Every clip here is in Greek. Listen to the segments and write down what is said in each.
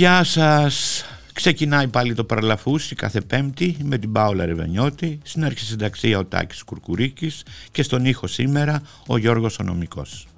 Γεια σας. Ξεκινάει πάλι το παραλαφούσι κάθε πέμπτη με την Πάολα Ρεβενιώτη, στην αρχισυνταξία ο Τάκης Κουρκουρίκης και στον ήχο σήμερα ο Γιώργος Ονομικός.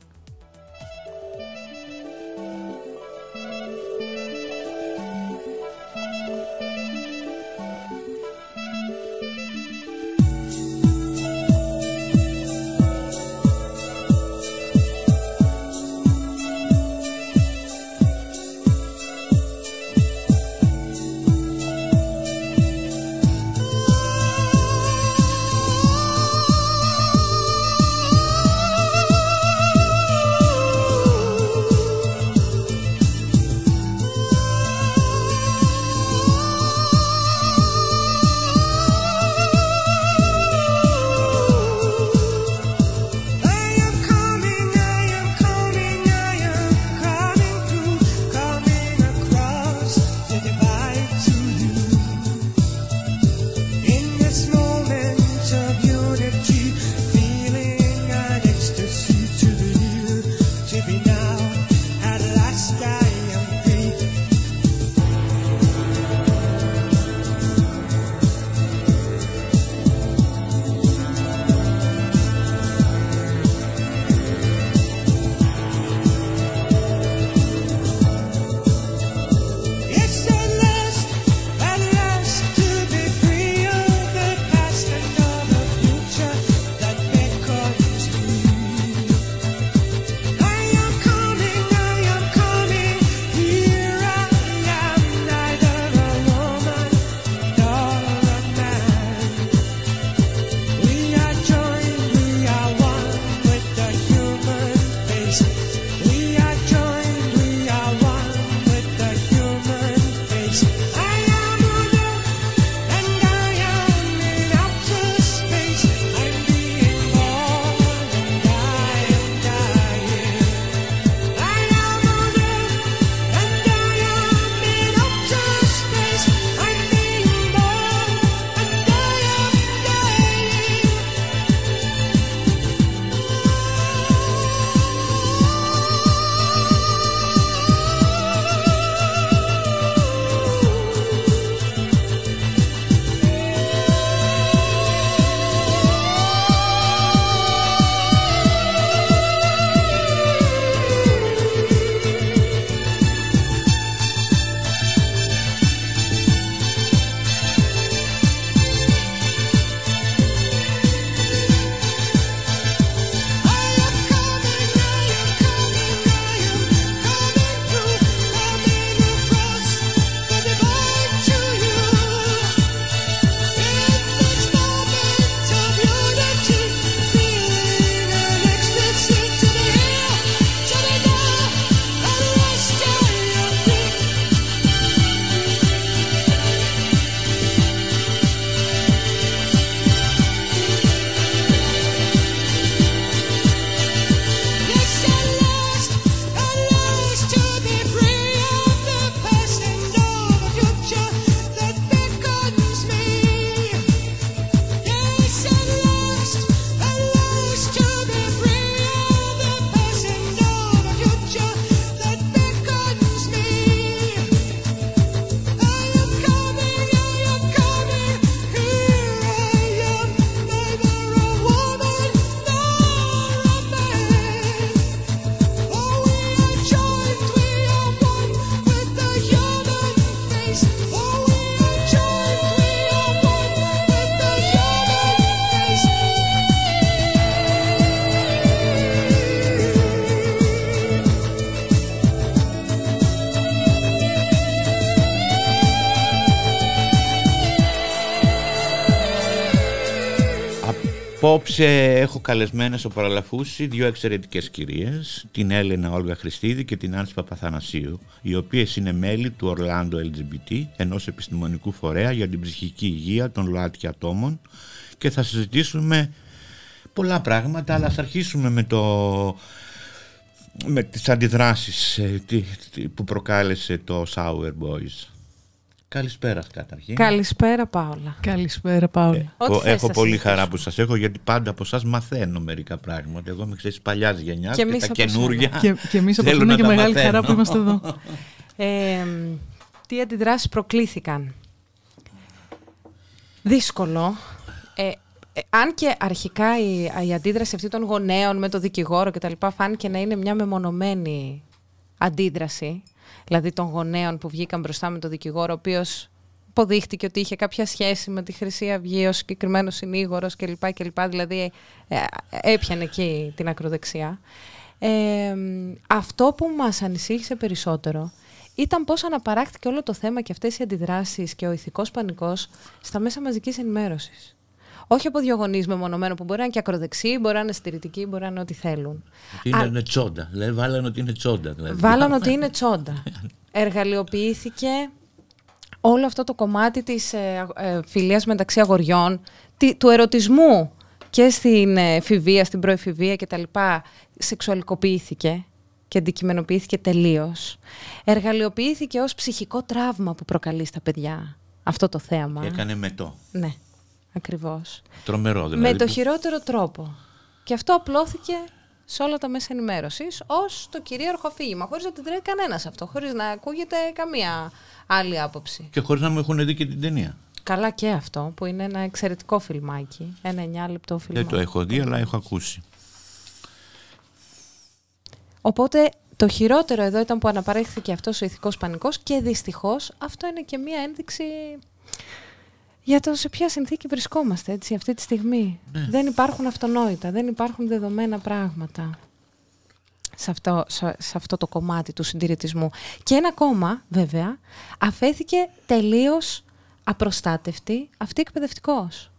Απόψε έχω καλεσμένες στο Παραλαφούσι δύο εξαιρετικές κυρίες, την Έλενα Όλγα Χριστίδη και την Άνση Παπαθανασίου, οι οποίες είναι μέλη του Ορλάντο LGBT, ενός επιστημονικού φορέα για την ψυχική υγεία των ΛΟΑΤΚΙ ατόμων και θα συζητήσουμε πολλά πράγματα, αλλά ας αρχίσουμε με, το, με τις αντιδράσεις ε, που προκάλεσε το Sour Boys. Καλησπέρα καταρχήν. Καλησπέρα Πάολα. Καλησπέρα Πάολα. Ε, έχω πολύ χαρά που σας έχω γιατί πάντα από εσάς μαθαίνω μερικά πράγματα. Εγώ είμαι ξέρεις παλιάς γενιάς και, και τα καινούργια Και, και εμείς από είναι και μεγάλη χαρά που είμαστε εδώ. Ε, τι αντιδράσεις προκλήθηκαν; Δύσκολο. Ε, ε, αν και αρχικά η, η αντίδραση αυτή των γονέων με το δικηγόρο και τα λοιπά φάνηκε να είναι μια μεμονωμένη αντίδραση, δηλαδή των γονέων που βγήκαν μπροστά με το δικηγόρο, ο οποίος αποδείχτηκε ότι είχε κάποια σχέση με τη Χρυσή Αυγή, ο συγκεκριμένο συνήγορος κλπ. κλπ. Δηλαδή ε, έπιανε εκεί την ακροδεξιά. Ε, αυτό που μας ανησύχησε περισσότερο ήταν πώς αναπαράχθηκε όλο το θέμα και αυτές οι αντιδράσεις και ο ηθικός πανικός στα μέσα μαζικής ενημέρωσης. Όχι από δύο γονεί μεμονωμένο που μπορεί να είναι και ακροδεξί, μπορεί να είναι συντηρητικοί, μπορεί να είναι ό,τι θέλουν. Ότι είναι, Α... τσόντα. Δηλαδή, βάλανε ότι είναι τσόντα. Δηλαδή. Βάλανε ότι είναι τσόντα. Εργαλειοποιήθηκε όλο αυτό το κομμάτι της ε, ε, φιλίας μεταξύ αγοριών, του ερωτισμού και στην εφηβεία, στην προεφηβεία κτλ. Σεξουαλικοποιήθηκε και αντικειμενοποιήθηκε τελείως. Εργαλειοποιήθηκε ως ψυχικό τραύμα που προκαλεί στα παιδιά αυτό το θέαμα. Και έκανε μετό. Ναι. Ακριβώς. Τρομερό δηλαδή. Με το χειρότερο τρόπο. Και αυτό απλώθηκε σε όλα τα μέσα ενημέρωσης ως το κυρίαρχο αφήγημα, χωρίς να την τρέχει κανένας αυτό, χωρίς να ακούγεται καμία άλλη άποψη. Και χωρίς να μου έχουν δει και την ταινία. Καλά και αυτό, που είναι ένα εξαιρετικό φιλμάκι. Ένα 9 λεπτό φιλμάκι. Δεν το έχω δει, αλλά έχω ακούσει. Οπότε το χειρότερο εδώ ήταν που αναπαρέχθηκε αυτός ο ηθικός πανικός και δυστυχώς αυτό είναι και μία ένδειξη για το σε ποια συνθήκη βρισκόμαστε έτσι, αυτή τη στιγμή. Ναι. Δεν υπάρχουν αυτονόητα, δεν υπάρχουν δεδομένα πράγματα σε αυτό, σε, αυτό το κομμάτι του συντηρητισμού. Και ένα κόμμα, βέβαια, αφέθηκε τελείως απροστάτευτη αυτή εκπαιδευτικός.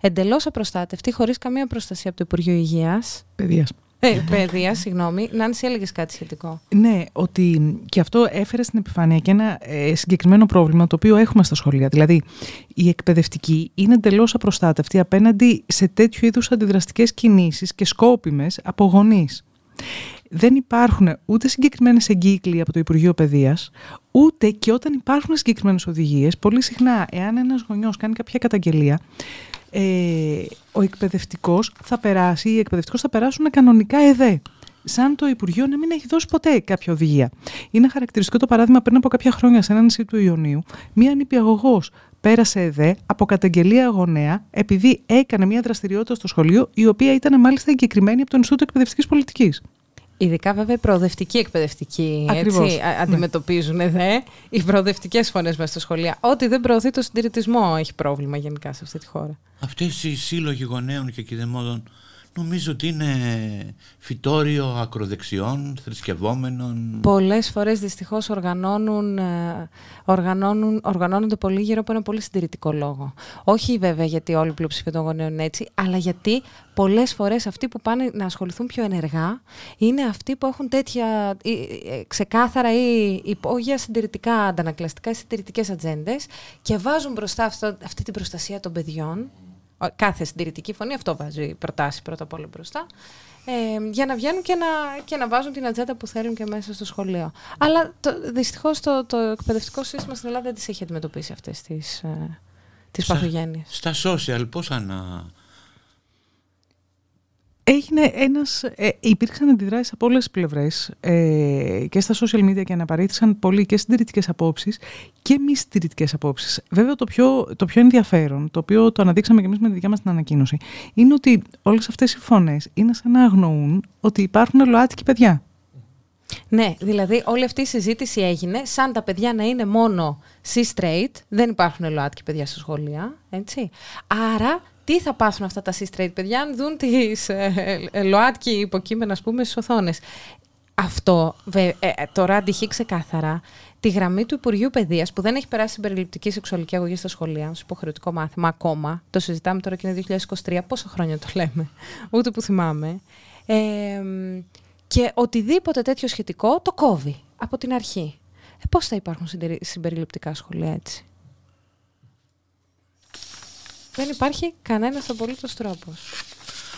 Εντελώς απροστάτευτη, χωρίς καμία προστασία από το Υπουργείο Υγείας. Παιδείας. Ε, παιδεία, συγγνώμη. Νάνση, έλεγες κάτι σχετικό. Ναι, ότι και αυτό έφερε στην επιφάνεια και ένα ε, συγκεκριμένο πρόβλημα το οποίο έχουμε στα σχολεία. Δηλαδή, η εκπαιδευτική είναι εντελώς απροστάτευτη απέναντι σε τέτοιου είδους αντιδραστικές κινήσεις και σκόπιμες από γονείς. Δεν υπάρχουν ούτε συγκεκριμένες εγκύκλοι από το Υπουργείο Παιδείας, ούτε και όταν υπάρχουν συγκεκριμένες οδηγίες. Πολύ συχνά, εάν ένας γονιός κάνει κάποια καταγγελία, ε, ο εκπαιδευτικός θα περάσει, οι εκπαιδευτικοί θα περάσουν κανονικά ΕΔΕ. Σαν το Υπουργείο να μην έχει δώσει ποτέ κάποια οδηγία. Είναι χαρακτηριστικό το παράδειγμα πριν από κάποια χρόνια σε ένα νησί του Ιωνίου. Μία νηπιαγωγός πέρασε ΕΔΕ από καταγγελία γονέα επειδή έκανε μια δραστηριότητα στο σχολείο η οποία ήταν μάλιστα εγκεκριμένη από το Ινστιτούτο Εκπαιδευτικής Πολιτικής. Ειδικά βέβαια οι προοδευτικοί εκπαιδευτικοί έτσι, ναι. αντιμετωπίζουν δε, οι προοδευτικές φωνές μέσα στα σχολεία. Ό,τι δεν προωθεί το συντηρητισμό έχει πρόβλημα γενικά σε αυτή τη χώρα. Αυτές οι σύλλογοι γονέων και κηδεμόδων Νομίζω ότι είναι φυτόριο ακροδεξιών, θρησκευόμενων. Πολλές φορές δυστυχώς οργανώνουν, ε, οργανώνουν, οργανώνονται πολύ γύρω από ένα πολύ συντηρητικό λόγο. Όχι βέβαια γιατί όλη η πλειοψηφία των γονέων είναι έτσι, αλλά γιατί πολλές φορές αυτοί που πάνε να ασχοληθούν πιο ενεργά είναι αυτοί που έχουν τέτοια ε, ξεκάθαρα ή υπόγεια συντηρητικά αντανακλαστικά συντηρητικές ατζέντες και βάζουν μπροστά αυτό, αυτή την προστασία των παιδιών κάθε συντηρητική φωνή αυτό βάζει προτάσει πρώτα απ' όλα μπροστά. Ε, για να βγαίνουν και να, και να βάζουν την ατζέντα που θέλουν και μέσα στο σχολείο. Αλλά Δυστυχώς το, το εκπαιδευτικό σύστημα στην Ελλάδα δεν τις έχει αντιμετωπίσει αυτές τις ε, τις παθογένειες. Στα social πώς ανα, Έγινε ένας, ε, υπήρξαν αντιδράσεις από όλες τις πλευρές ε, και στα social media και αναπαρήθησαν πολύ και συντηρητικές απόψεις και μη συντηρητικές απόψεις. Βέβαια το πιο, το πιο ενδιαφέρον, το οποίο το αναδείξαμε και εμείς με τη δικιά μας την ανακοίνωση, είναι ότι όλες αυτές οι φωνές είναι σαν να αγνοούν ότι υπάρχουν ΛΟΑΤΚΙ παιδιά. Ναι, δηλαδή όλη αυτή η συζήτηση έγινε σαν τα παιδιά να είναι μόνο C-straight, δεν υπάρχουν ΛΟΑΤΚΙ παιδιά στα σχολεία, έτσι. Άρα τι θα πάθουν αυτά τα C-straight παιδιά αν δουν τις ε, ε, ΛΟΑΤΚΙ υποκείμενα, ας πούμε, στις οθόνες. αυτό ε, ε, τώρα αντυχεί ξεκάθαρα τη γραμμή του Υπουργείου Παιδείας που δεν έχει περάσει συμπεριληπτική σεξουαλική αγωγή στα σχολεία, ως υποχρεωτικό μάθημα ακόμα. Το συζητάμε τώρα και είναι 2023. Πόσα χρόνια το λέμε, ούτε που θυμάμαι. Ε, και οτιδήποτε τέτοιο σχετικό το κόβει από την αρχή. Ε, πώς θα υπάρχουν συμπεριληπτικά σχολεία έτσι; Δεν υπάρχει κανένας απολύτως τρόπος.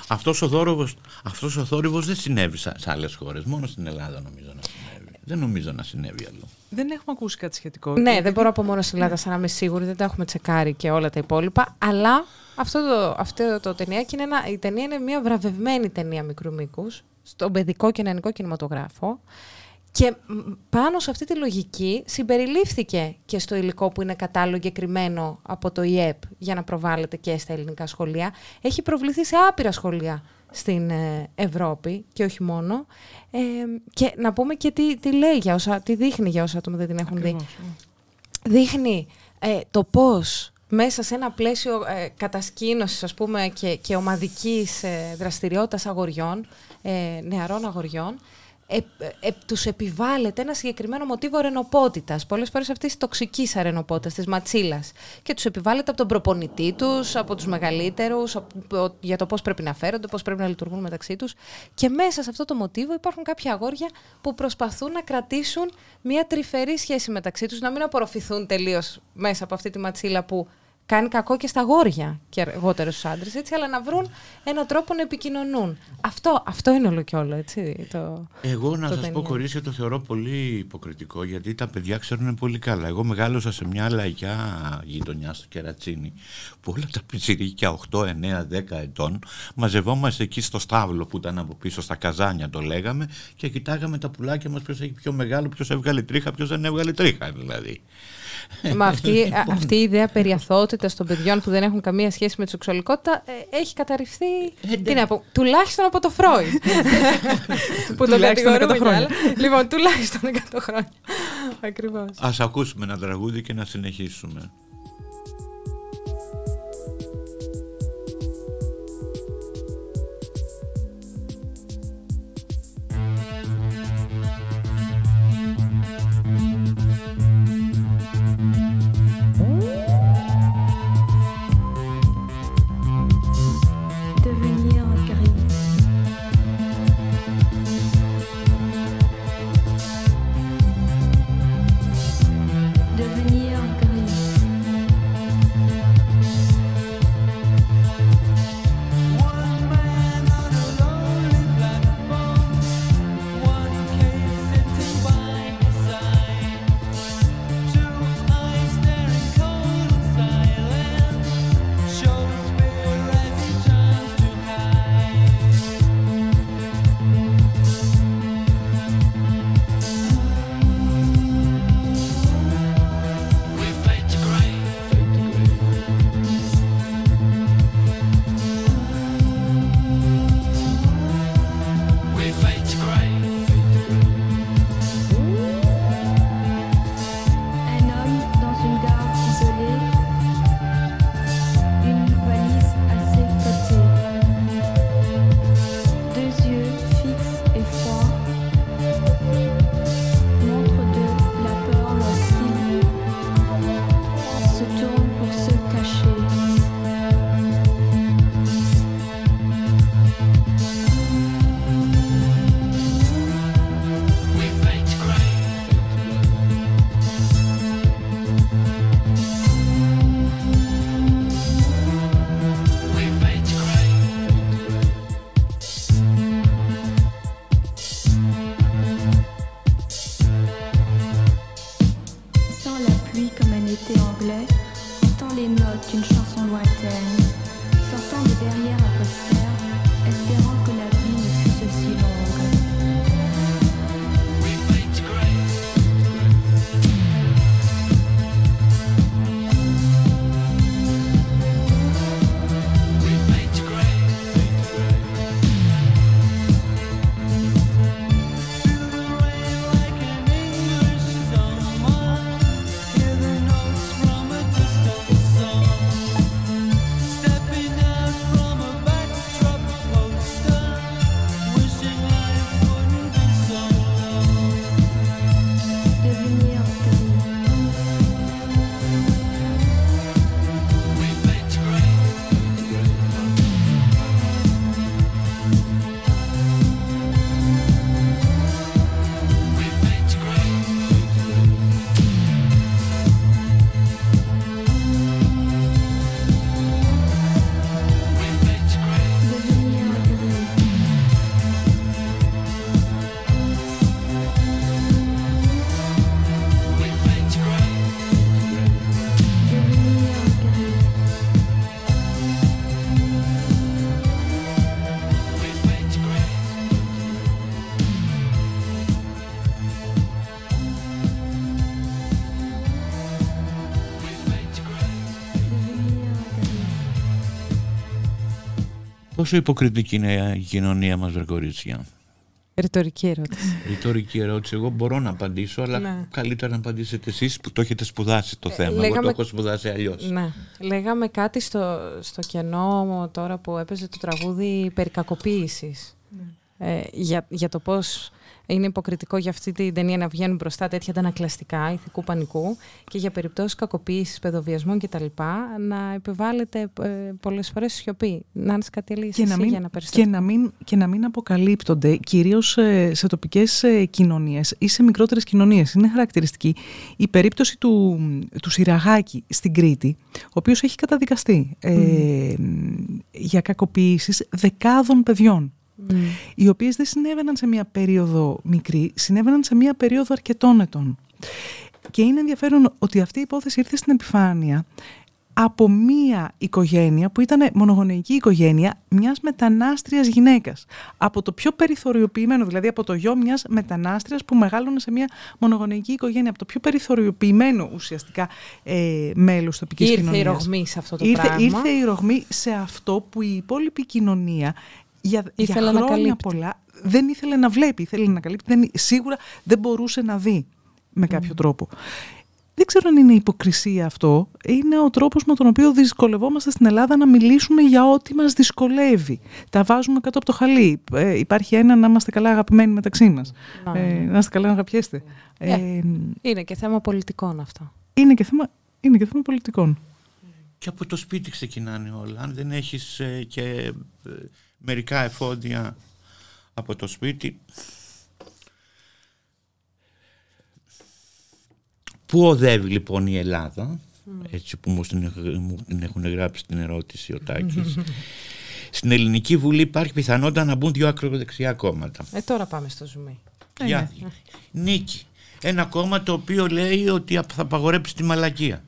Αυτός ο, θόρυβος, αυτός ο θόρυβος δεν συνέβη σε άλλες χώρες, μόνο στην Ελλάδα νομίζω να συνέβη. Δεν νομίζω να συνέβη αλλού. Δεν έχουμε ακούσει κάτι σχετικό. Ναι, δεν μπορώ από μόνο στην Ελλάδα σαν να είμαι σίγουρη, δεν τα έχουμε τσεκάρει και όλα τα υπόλοιπα. Αλλά αυτό το, αυτό το ταινιάκι είναι ένα, η ταινία είναι μια βραβευμένη ταινία μικρού μήκους στον παιδικό και νεανικό κινηματογράφο. Και πάνω σε αυτή τη λογική συμπεριλήφθηκε και στο υλικό που είναι κατάλληλο εγκεκριμένο από το ΙΕΠ για να προβάλλεται και στα ελληνικά σχολεία. Έχει προβληθεί σε άπειρα σχολεία στην ε, Ευρώπη και όχι μόνο. Ε, και να πούμε και τι, τι λέει για όσα, τι δείχνει για όσα άτομα δεν την έχουν δει. Ναι. Δείχνει ε, το πώς μέσα σε ένα πλαίσιο ε, κατασκήνωσης ας πούμε και, και ομαδικής ε, δραστηριότητας αγοριών, ε, νεαρών αγοριών, ε, ε, τους επιβάλλεται ένα συγκεκριμένο μοτίβο ρενοπότητας, πολλές φορές αυτής της τοξικής αρενοπότητας, της ματσίλας. Και τους επιβάλλεται από τον προπονητή τους, από τους μεγαλύτερους, για το πώς πρέπει να φέρονται, πώς πρέπει να λειτουργούν μεταξύ τους. Και μέσα σε αυτό το μοτίβο υπάρχουν κάποια αγόρια που προσπαθούν να κρατήσουν μια τρυφερή σχέση μεταξύ τους, να μην απορροφηθούν τελείως μέσα από αυτή τη ματσίλα που κάνει κακό και στα γόρια και αργότερα στου άντρες, έτσι, αλλά να βρουν έναν τρόπο να επικοινωνούν. Αυτό, αυτό είναι όλο και όλο, έτσι. Το, Εγώ να σας πω, κορίτσια, το θεωρώ πολύ υποκριτικό, γιατί τα παιδιά ξέρουν πολύ καλά. Εγώ μεγάλωσα σε μια λαϊκιά γειτονιά στο Κερατσίνη, που όλα τα πιτσιρίκια 8, 9, 10 ετών μαζευόμαστε εκεί στο στάβλο που ήταν από πίσω, στα καζάνια το λέγαμε, και κοιτάγαμε τα πουλάκια μας ποιος έχει πιο μεγάλο, ποιος έβγαλε τρίχα, ποιος δεν έβγαλε τρίχα δηλαδή. Μα αυτή, λοιπόν. αυτή η ιδέα περί αθωότητα των παιδιών που δεν έχουν καμία σχέση με τη σεξουαλικότητα ε, έχει καταρριφθεί. Ε, τι να πω, τουλάχιστον από το Φρόι. που το κατηγορούμε χρόνια. Λοιπόν, τουλάχιστον 100 χρόνια. Ακριβώς. Α ακούσουμε ένα τραγούδι και να συνεχίσουμε. Πόσο υποκριτική είναι η κοινωνία μας, βρε κορίτσια. Ρητορική ερώτηση. Ρητορική ερώτηση. Εγώ μπορώ να απαντήσω, αλλά Ναι. καλύτερα να απαντήσετε εσείς που το έχετε σπουδάσει το Ε, θέμα. Εγώ λέγαμε- το έχω σπουδάσει αλλιώς. Ναι. Λέγαμε κάτι στο, στο κενό τώρα που έπαιζε το τραγούδι περί κακοποίησης. Ε, για, για το πώς είναι υποκριτικό για αυτή την ταινία να βγαίνουν μπροστά τέτοια αντανακλαστικά ηθικού πανικού και για περιπτώσεις κακοποίησης, παιδοβιασμών κτλ. να επιβάλλεται ε, πολλές φορές σιωπή. Να είναι κάτι έλεγες και να, εσύ μην, για να και, περιστατικό. να μην, και να μην αποκαλύπτονται κυρίως ε, σε τοπικές ε, κοινωνίες ή σε μικρότερες κοινωνίες. Είναι χαρακτηριστική η περίπτωση του, του Σιραγάκη στην Κρήτη, ο οποίος έχει καταδικαστεί ε, για κακοποίησεις δεκάδων παιδιών Μμ. οι οποίες δεν συνέβαιναν σε μια περίοδο μικρή, συνέβαιναν σε μια περίοδο αρκετών ετών. Και είναι ενδιαφέρον ότι αυτή η υπόθεση ήρθε στην επιφάνεια από μία οικογένεια που ήταν μονογονεϊκή οικογένεια μιας μετανάστριας γυναίκας. Από το πιο περιθωριοποιημένο, δηλαδή από το γιο μιας μετανάστριας που μεγάλωνε σε μια μονογονεϊκή οικογένεια, από το πιο περιθωριοποιημένο ουσιαστικά ε, μέλος τοπικής Ήρθε η κοινωνίας. ρογμή σε αυτό το ήρθε, πράγμα. ήρθε η ρογμή σε αυτό που η υπόλοιπη κοινωνία για, για Ήθελε να χρόνια καλύπτει. πολλά δεν ήθελε να βλέπει, ήθελε να καλύπτει, δεν, σίγουρα δεν μπορούσε να δει με κάποιο τρόπο. Δεν ξέρω αν είναι υποκρισία αυτό. Είναι ο τρόπος με τον οποίο δυσκολευόμαστε στην Ελλάδα να μιλήσουμε για ό,τι μας δυσκολεύει. Τα βάζουμε κάτω από το χαλί. Ε, υπάρχει ένα να είμαστε καλά αγαπημένοι μεταξύ μας. Ναι. Ε, να είστε καλά να αγαπιέστε. Ε. Ε, Είναι και θέμα πολιτικών αυτό. είναι, και θέμα, είναι και θέμα πολιτικών. Και από το σπίτι ξεκινάνε όλα. Αν δεν έχεις ε, και ε, μερικά εφόδια από το σπίτι. Πού οδεύει λοιπόν η Ελλάδα, έτσι που μου την, μου την έχουν γράψει την ερώτηση ο Τάκης. Στην Ελληνική Βουλή υπάρχει πιθανότητα να μπουν δύο ακροδεξιά κόμματα. Ε, τώρα πάμε στο ζουμί. Για νίκη. Ένα κόμμα το οποίο λέει ότι θα απαγορέψει τη μαλακία.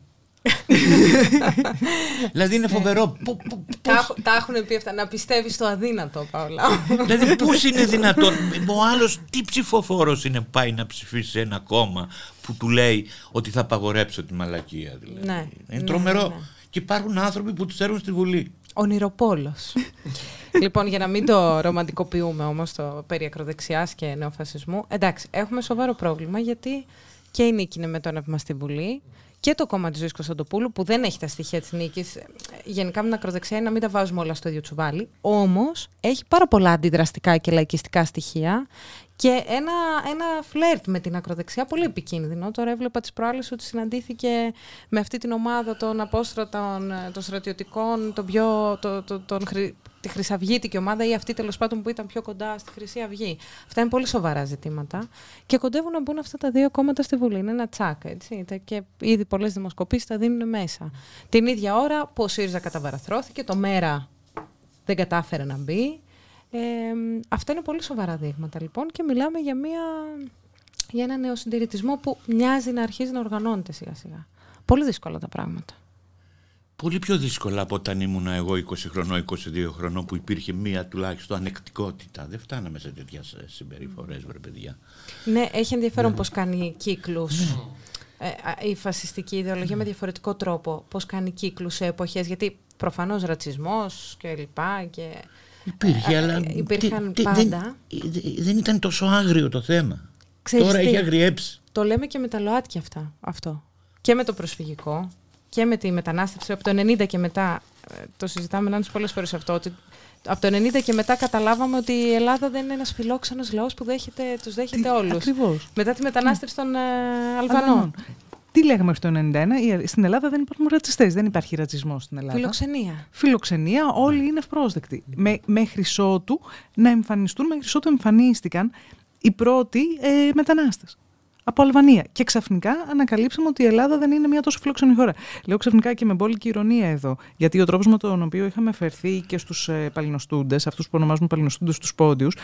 Δηλαδή είναι φοβερό. Πού- πού- Τα, έχ- τα έχουν πει αυτά. Να πιστεύεις στο αδύνατο, Παύλα. Δηλαδή πώς είναι δυνατόν; Ο άλλος τι ψηφοφόρος είναι που πάει να ψηφίσει σε ένα κόμμα που του λέει ότι θα απαγορέψω τη μαλακία. Δηλαδή. Ναι, Είναι ναι, τρομερό. ναι, ναι. Και υπάρχουν άνθρωποι που τους έρουν στη Βουλή. Ονειροπόλος. λοιπόν, για να μην το ρομαντικοποιούμε όμως το περί ακροδεξιάς και νεοφασισμού, εντάξει, έχουμε σοβαρό πρόβλημα γιατί και η νίκη είναι με το ανέβημα στη Βουλή και το κόμμα της Ζωής Κωνσταντοπούλου που δεν έχει τα στοιχεία της νίκης, ε, γενικά με την ακροδεξιά είναι να μην τα βάζουμε όλα στο ίδιο τσουβάλι, όμως έχει πάρα πολλά αντιδραστικά και λαϊκιστικά στοιχεία και ένα, ένα φλερτ με την ακροδεξιά πολύ επικίνδυνο. Τώρα έβλεπα τις προάλλες ότι συναντήθηκε με αυτή την ομάδα των απόστρατων, ε, των στρατιωτικών, τον πιο, το, το, τον, χρυ- τη Χρυσαυγήτικη ομάδα ή αυτή τέλος πάντων που ήταν πιο κοντά στη Χρυσή Αυγή. Αυτά είναι πολύ σοβαρά ζητήματα. Και κοντεύουν να μπουν αυτά τα δύο κόμματα στη Βουλή. Είναι ένα τσάκ, έτσι. Τα- Και ήδη πολλές δημοσκοπήσεις τα δίνουν μέσα. Την ίδια ώρα που ο ΣΥΡΙΖΑ καταβαραθρώθηκε, το ΜΕΡΑ δεν κατάφερε να μπει. Ε, αυτά είναι πολύ σοβαρά δείγματα λοιπόν και μιλάμε για, μια, για ένα νεοσυντηρητισμό που μοιάζει να αρχίζει να οργανώνεται σιγά σιγά. Πολύ δύσκολα τα πράγματα. Πολύ πιο δύσκολα από όταν ήμουν εγώ 20 χρονών, 22 χρονών που υπήρχε μία τουλάχιστον ανεκτικότητα. Δεν φτάναμε σε τέτοιες συμπεριφορές, βρε παιδιά. Ναι, έχει ενδιαφέρον πώς κάνει κύκλους ε, α, η φασιστική ιδεολογία με διαφορετικό τρόπο. Πώς κάνει κύκλους σε εποχές, γιατί προφανώς ρατσισμός και λοιπά και... Υπήρχε, Ε, αλλά ε, υπήρχαν τι- τι- πάντα. Δεν, δεν ήταν τόσο άγριο το θέμα. Ξέρεις Τώρα τι, έχει αγριέψει. Το λέμε και με τα ΛΟΑΤΚΙ αυτά, αυτό. Και με το προσφυγικό και με τη μετανάστευση. Από το 90 και μετά, ε, το συζητάμε να πολλές φορές αυτό, ότι από το 90 και μετά καταλάβαμε ότι η Ελλάδα δεν είναι ένας φιλόξενος λαός που δέχεται, τους δέχεται όλους. Ακριβώς. Μετά τη μετανάστευση των ε, Αλβανών. Τι λέγαμε μέχρι το 1991, η- στην Ελλάδα δεν υπάρχουν ρατσιστές, δεν υπάρχει ρατσισμός στην Ελλάδα. Φιλοξενία. Φιλοξενία, όλοι είναι ευπρόσδεκτοι. Με, μέχρι ότου να εμφανιστούν, μέχρι ότου εμφανίστηκαν οι πρώτοι ε, μετανάστες από Αλβανία. Και ξαφνικά ανακαλύψαμε ότι η Ελλάδα δεν είναι μια τόσο φιλόξενη χώρα. Λέω ξαφνικά και με μπόλικη ηρωνία εδώ. Γιατί ο τρόπος με τον οποίο είχαμε φερθεί και στους ε, παλινοστούντες, αυτούς που ονομάζουμε παλινοστούντες του πόντιους,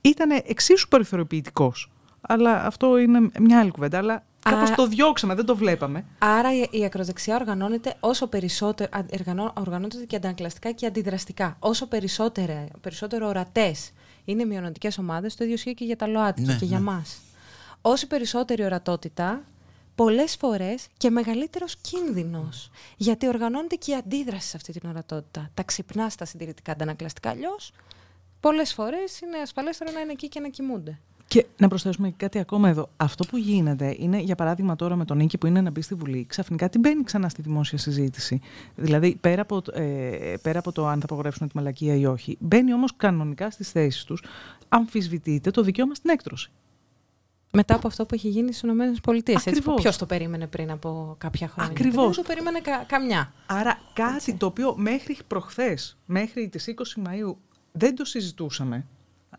ήταν εξίσου περιθωριοποιητικός. Αλλά αυτό είναι μια άλλη κουβέντα. Αλλά κάπως Α- το διώξαμε, δεν το βλέπαμε. Άρα η, η ακροδεξιά οργανώνεται όσο περισσότερο, α- εργανώ- οργανώνεται και αντανακλαστικά και αντιδραστικά. Όσο περισσότερο, περισσότερο ορατές είναι μειονοτικές ομάδες, το ίδιο ισχύει και για τα ΛΟΑΤΚΙ Ναι, και για ναι. μας. Όση περισσότερη ορατότητα, πολλές φορές και μεγαλύτερος κίνδυνος. Γιατί οργανώνεται και η αντίδραση σε αυτή την ορατότητα. Τα ξυπνά στα συντηρητικά αντανακλαστικά αλλιώς. Πολλές φορές είναι ασφαλέστερο να είναι εκεί και να κοιμούνται. Και να προσθέσουμε κάτι ακόμα εδώ. Αυτό που γίνεται είναι, για παράδειγμα, τώρα με τον Νίκη που είναι να μπει στη Βουλή, ξαφνικά την μπαίνει ξανά στη δημόσια συζήτηση. Δηλαδή, πέρα από, ε, πέρα από το αν θα απογορεύσουν τη μαλακία ή όχι, μπαίνει όμως κανονικά στις θέσεις τους, αμφισβητείται το δικαίωμα στην έκτρωση. Μετά από αυτό που έχει γίνει στις ΗΠΑ. Ποιος το περίμενε πριν από κάποια χρόνια; Ακριβώς. Δεν το περίμενε κα, καμιά. Άρα κάτι το οποίο μέχρι προχθές, μέχρι τις 20 Μαου, δεν το συζητούσαμε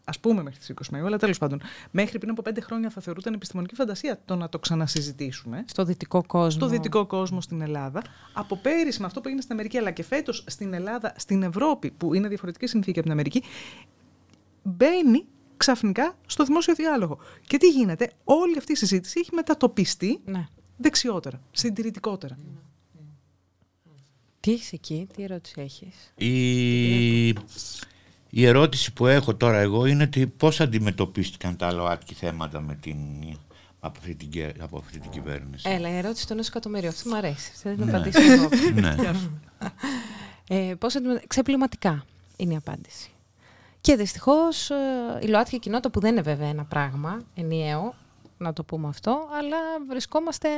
ας πούμε μέχρι τις 20 Μαΐου, αλλά τέλος πάντων, μέχρι πριν από πέντε χρόνια θα θεωρούταν επιστημονική φαντασία το να το ξανασυζητήσουμε. Στο δυτικό κόσμο. Στο δυτικό κόσμο στην Ελλάδα. Από πέρυσι με αυτό που έγινε στην Αμερική, αλλά και φέτος στην Ελλάδα, στην Ευρώπη, που είναι διαφορετική συνθήκη από την Αμερική, μπαίνει ξαφνικά στο δημόσιο διάλογο. Και τι γίνεται, όλη αυτή η συζήτηση έχει μετατοπιστεί ναι. δεξιότερα, συντηρητικότερα. Τι έχεις εκεί, τι ερώτηση έχεις; Η... Η ερώτηση που έχω τώρα εγώ είναι ότι πώς αντιμετωπίστηκαν τα ΛΟΑΤΚΙ θέματα με την, από, αυτή την, από αυτή την κυβέρνηση; Έλα, η ερώτηση των εκατομμυρίων. Αυτό μου αρέσει. Θα την ναι. απαντήσω εγώ. ναι. ε, πώς Ξεπληματικά είναι η απάντηση. Και δυστυχώς ε, η ΛΟΑΤΚΙ κοινότητα που δεν είναι βέβαια ένα πράγμα ενιαίο, να το πούμε αυτό, αλλά βρισκόμαστε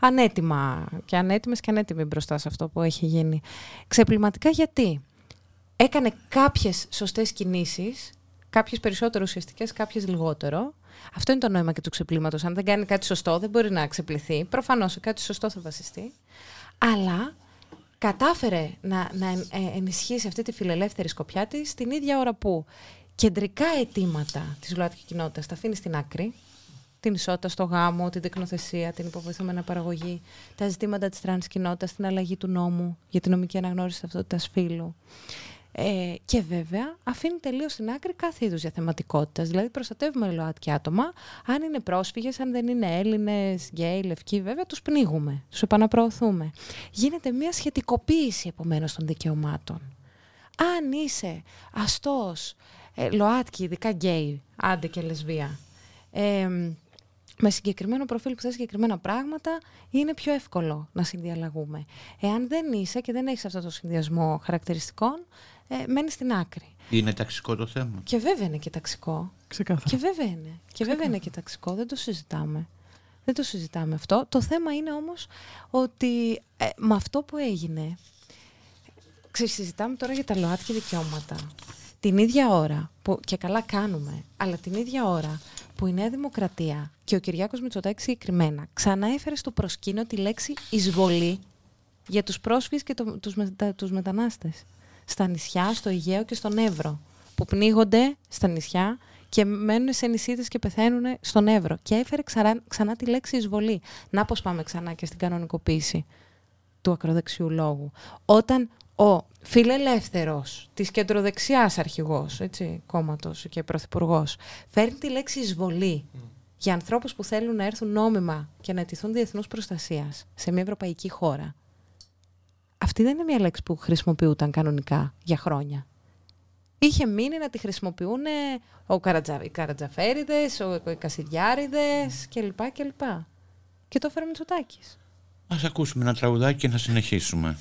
ανέτοιμα και ανέτοιμες και ανέτοιμοι μπροστά σε αυτό που έχει γίνει. Ξεπληματικά γιατί; Έκανε κάποιες σωστές κινήσεις, κάποιες περισσότερο ουσιαστικές, κάποιες λιγότερο. Αυτό είναι το νόημα και του ξεπλήματος. Αν δεν κάνει κάτι σωστό δεν μπορεί να ξεπληθεί. Προφανώς σε κάτι σωστό θα βασιστεί. Αλλά κατάφερε να, να ε, ενισχύσει αυτή τη φιλελεύθερη σκοπιά της την ίδια ώρα που κεντρικά αιτήματα της ΛΟΑΤΚΙ κοινότητας τα αφήνει στην άκρη, την ισότητα στο γάμο, την τεκνοθεσία, την υποβοηθούμενη παραγωγή, τα ζητήματα της τρανς κοινότητας, την αλλαγή του νόμου για την νομική αναγνώριση ταυτότητας φύλου. Ε, και βέβαια αφήνει τελείως στην άκρη κάθε είδους διαθεματικότητας. Δηλαδή, προστατεύουμε ΛΟΑΤΚΙ άτομα. Αν είναι πρόσφυγες, αν δεν είναι Έλληνες, γκέι, λευκοί, βέβαια, τους πνίγουμε, τους επαναπροωθούμε. Γίνεται μια σχετικοποίηση επομένως των δικαιωμάτων. Αν είσαι αστός, ε, ΛΟΑΤΚΙ, ειδικά γκέι, άντε και λεσβία, ε, με συγκεκριμένο προφίλ που θες συγκεκριμένα πράγματα, είναι πιο εύκολο να συνδιαλλαγούμε. Εάν δεν είσαι και δεν έχεις αυτό το συνδυασμό χαρακτηριστικών, ε, μένεις στην άκρη. Είναι ταξικό το θέμα. Και βέβαια είναι και ταξικό. Ξεκάθαρα. Και βέβαια είναι. Και βέβαια είναι και ταξικό. Δεν το συζητάμε. Δεν το συζητάμε αυτό. Το θέμα είναι όμως ότι ε, με αυτό που έγινε, συζητάμε τώρα για τα ΛΟΑΤΚΙ δικαιώματα. Την ίδια ώρα, που και καλά κάνουμε, αλλά την ίδια ώρα που η Νέα Δημοκρατία και ο Κυριάκος Μητσοτάκης συγκεκριμένα ξανά έφερε στο προσκήνιο τη λέξη εισβολή για τους πρόσφυγες και το, τους, τους μετανάστες στα νησιά, στο Αιγαίο και στον Εύρο. Που πνίγονται στα νησιά και μένουν σε νησίδες και πεθαίνουν στον Εύρο. Και έφερε ξανά, ξανά τη λέξη εισβολή. Να πώς πάμε ξανά και στην κανονικοποίηση του ακροδεξιού λόγου. Όταν ο φιλελεύθερος της κεντροδεξιάς αρχηγός έτσι, κόμματος και πρωθυπουργός, φέρνει τη λέξη εισβολή για ανθρώπους που θέλουν να έρθουν νόμιμα και να αιτηθούν διεθνούς προστασίας σε μια ευρωπαϊκή χώρα αυτή δεν είναι μια λέξη που χρησιμοποιούταν κανονικά για χρόνια. Είχε μείνει να τη χρησιμοποιούν ο Καρατζα... οι Καρατζαφέριδες, οι Κασιδιάριδες κλπ. κλπ. Και το έφερε Μητσοτάκης. Ας ακούσουμε ένα τραγουδάκι και να συνεχίσουμε.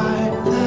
I.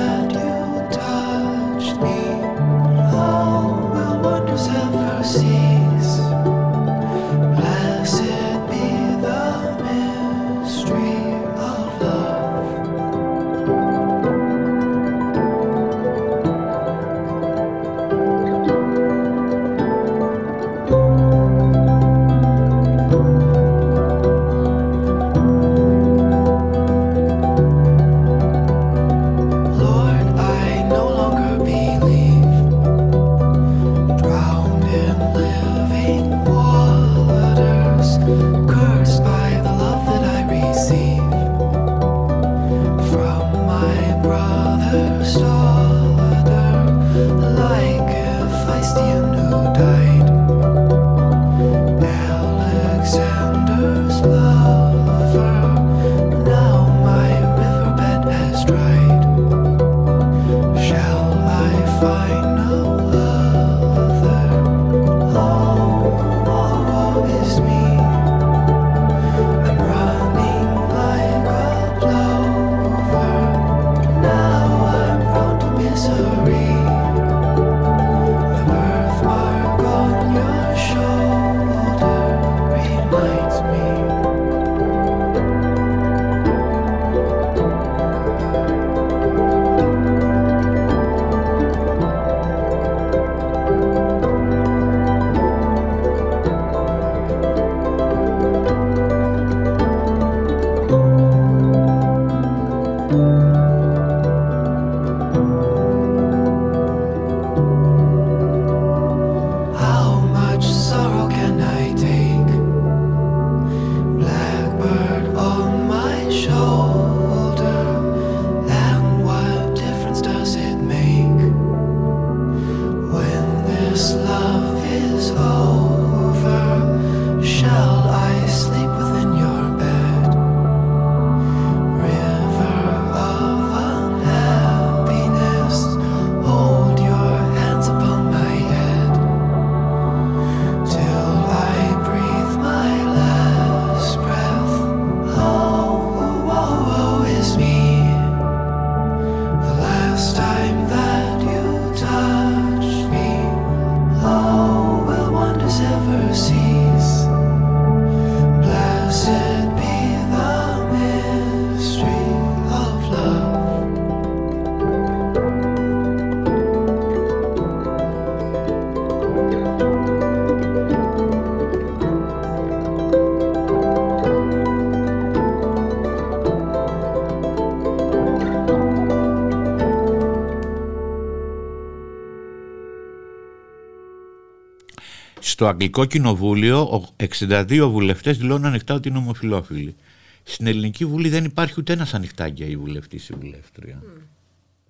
στο Αγγλικό Κοινοβούλιο 62 βουλευτές δηλώνουν ανοιχτά ότι είναι ομοφιλόφιλοι. Στην Ελληνική Βουλή δεν υπάρχει ούτε ένας ανοιχτά γκέι βουλευτής ή βουλεύτρια. Mm.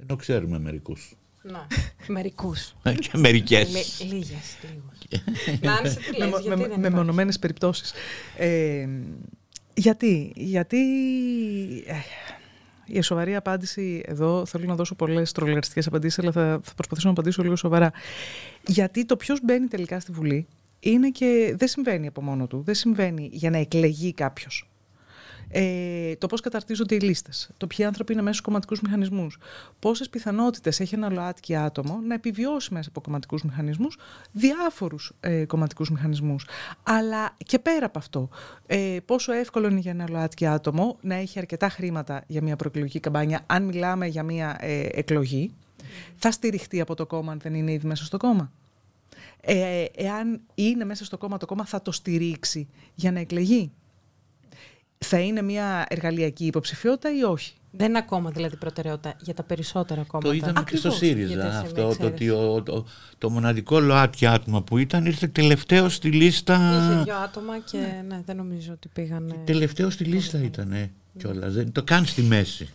Ενώ ξέρουμε μερικούς. Να, μερικούς. και μερικές. Λίγες. Με μονομένες περιπτώσεις. Ε, γιατί, γιατί ε, η σοβαρή απάντηση εδώ, θέλω να δώσω πολλές τρολαριστικέ απαντήσεις, αλλά θα, θα προσπαθήσω να απαντήσω λίγο σοβαρά. Γιατί το ποιος μπαίνει τελικά στη Βουλή είναι και δεν συμβαίνει από μόνο του. Δεν συμβαίνει για να εκλεγεί κάποιος ε, το πώς καταρτίζονται οι λίστες, το ποιοι άνθρωποι είναι μέσα στους κομματικούς μηχανισμούς, πόσες πιθανότητες έχει ένα ΛΟΑΤΚΙ άτομο να επιβιώσει μέσα από κομματικούς μηχανισμούς, διάφορους ε, κομματικούς μηχανισμούς. Αλλά και πέρα από αυτό, ε, πόσο εύκολο είναι για ένα ΛΟΑΤΚΙ άτομο να έχει αρκετά χρήματα για μια προεκλογική καμπάνια, αν μιλάμε για μια ε, εκλογή, θα στηριχτεί από το κόμμα αν δεν είναι ήδη μέσα στο κόμμα; Ε, εάν είναι μέσα στο κόμμα, το κόμμα θα το στηρίξει για να εκλεγεί θα είναι μια εργαλειακή υποψηφιότητα ή όχι; Δεν είναι ακόμα δηλαδή προτεραιότητα για τα περισσότερα κόμματα. Το είδαμε και στο ΣΥΡΙΖΑ αυτό, το ότι το, το μοναδικό ΛΟΑΤΚΙ άτομα που ήταν ήρθε τελευταίο στη λίστα. Είχε δύο άτομα και ναι, δεν νομίζω ότι πήγαν. Τελευταίο στη λίστα ήταν κιόλας. Δεν το κάνει στη μέση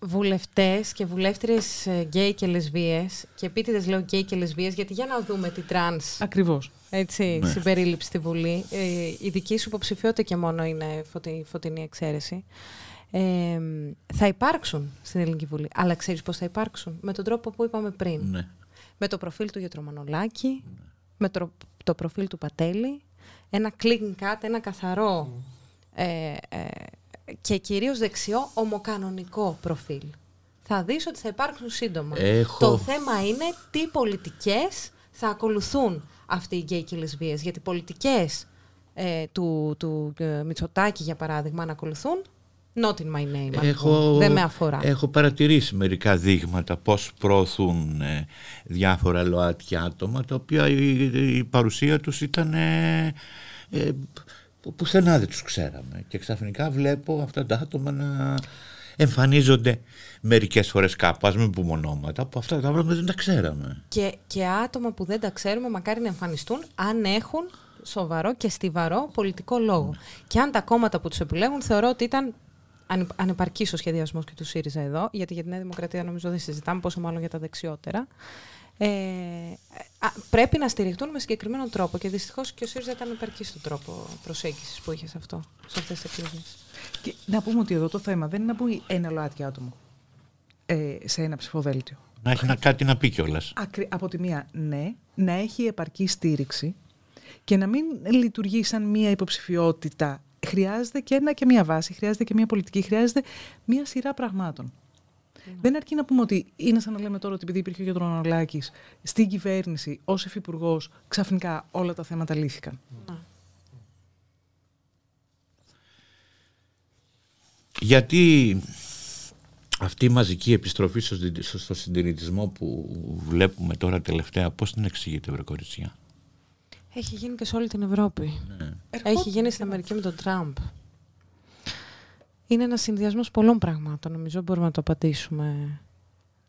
βουλευτές και βουλεύτριες ε, γκέι και λεσβίες και επίτηδες λέω γκέι και λεσβίες γιατί για να δούμε τι τρανς Ακριβώς. Έτσι, ναι. συμπερίληψη στη Βουλή. Ε, η δική σου υποψηφιότητα και μόνο είναι φωτι, φωτεινή εξαίρεση. Ε, θα υπάρξουν στην Ελληνική Βουλή. Αλλά ξέρεις πώς θα υπάρξουν; Με τον τρόπο που είπαμε πριν. Ναι. Με το προφίλ του Γετρομανολάκη, ναι. με το, το προφίλ του Πατέλη, ένα clean cut, ένα καθαρό ε, ε, και κυρίως δεξιό ομοκανονικό προφίλ. Θα δεις ότι θα υπάρξουν σύντομα. Το θέμα είναι τι πολιτικές θα ακολουθούν αυτοί οι γκέι και οι λεσβίες. Γιατί πολιτικές ε, του, του ε, Μητσοτάκη, για παράδειγμα, να ακολουθούν, not in my name. Έχω, δεν με αφορά. Έχω παρατηρήσει μερικά δείγματα πώς προωθούν ε, διάφορα ΛΟΑΤΚΙ άτομα, τα οποία η, παρουσία τους ήταν... Ε, που πουθενά δεν τους ξέραμε και ξαφνικά βλέπω αυτά τα άτομα να εμφανίζονται μερικές φορές κάπου, ας μην πούμε ονόματα, που αυτά τα πράγματα δεν τα ξέραμε. Και, και άτομα που δεν τα ξέρουμε μακάρι να εμφανιστούν αν έχουν σοβαρό και στιβαρό πολιτικό λόγο. Ναι. Και αν τα κόμματα που τους επιλέγουν θεωρώ ότι ήταν ανεπαρκής ο σχεδιασμός και του ΣΥΡΙΖΑ εδώ, γιατί για τη Νέα Δημοκρατία νομίζω δεν συζητάμε, πόσο μάλλον για τα δεξιότερα ε, πρέπει να στηριχτούν με συγκεκριμένο τρόπο. Και δυστυχώς και ο ΣΥΡΙΖΑ ήταν υπερκή στον τρόπο προσέγγισης που είχε σε αυτό, σε αυτές τις εκλογέ. Να πούμε ότι εδώ το θέμα δεν είναι να μπει ένα ΛΟΑΤΚΙ άτομο ε, σε ένα ψηφοδέλτιο. Να έχει να κάτι να πει κιόλας. Από τη μία, ναι, να έχει επαρκή στήριξη και να μην λειτουργεί σαν μία υποψηφιότητα. Χρειάζεται και ένα και μία βάση, χρειάζεται και μία πολιτική, χρειάζεται μία σειρά πραγμάτων. Δεν αρκεί να πούμε ότι είναι σαν να λέμε τώρα ότι επειδή υπήρχε ο Γιώργο Αναλάκη στην κυβέρνηση ως υφυπουργός, ξαφνικά όλα τα θέματα λύθηκαν. Γιατί αυτή η μαζική επιστροφή στο συντηρητισμό που βλέπουμε τώρα τελευταία, πώς την εξηγείτε, βρε κοριτσιά; Έχει γίνει και σε όλη την Ευρώπη. Ναι. Έχει γίνει στην Αμερική με τον Τραμπ είναι ένας συνδυασμός πολλών πραγμάτων. Νομίζω μπορούμε να το απαντήσουμε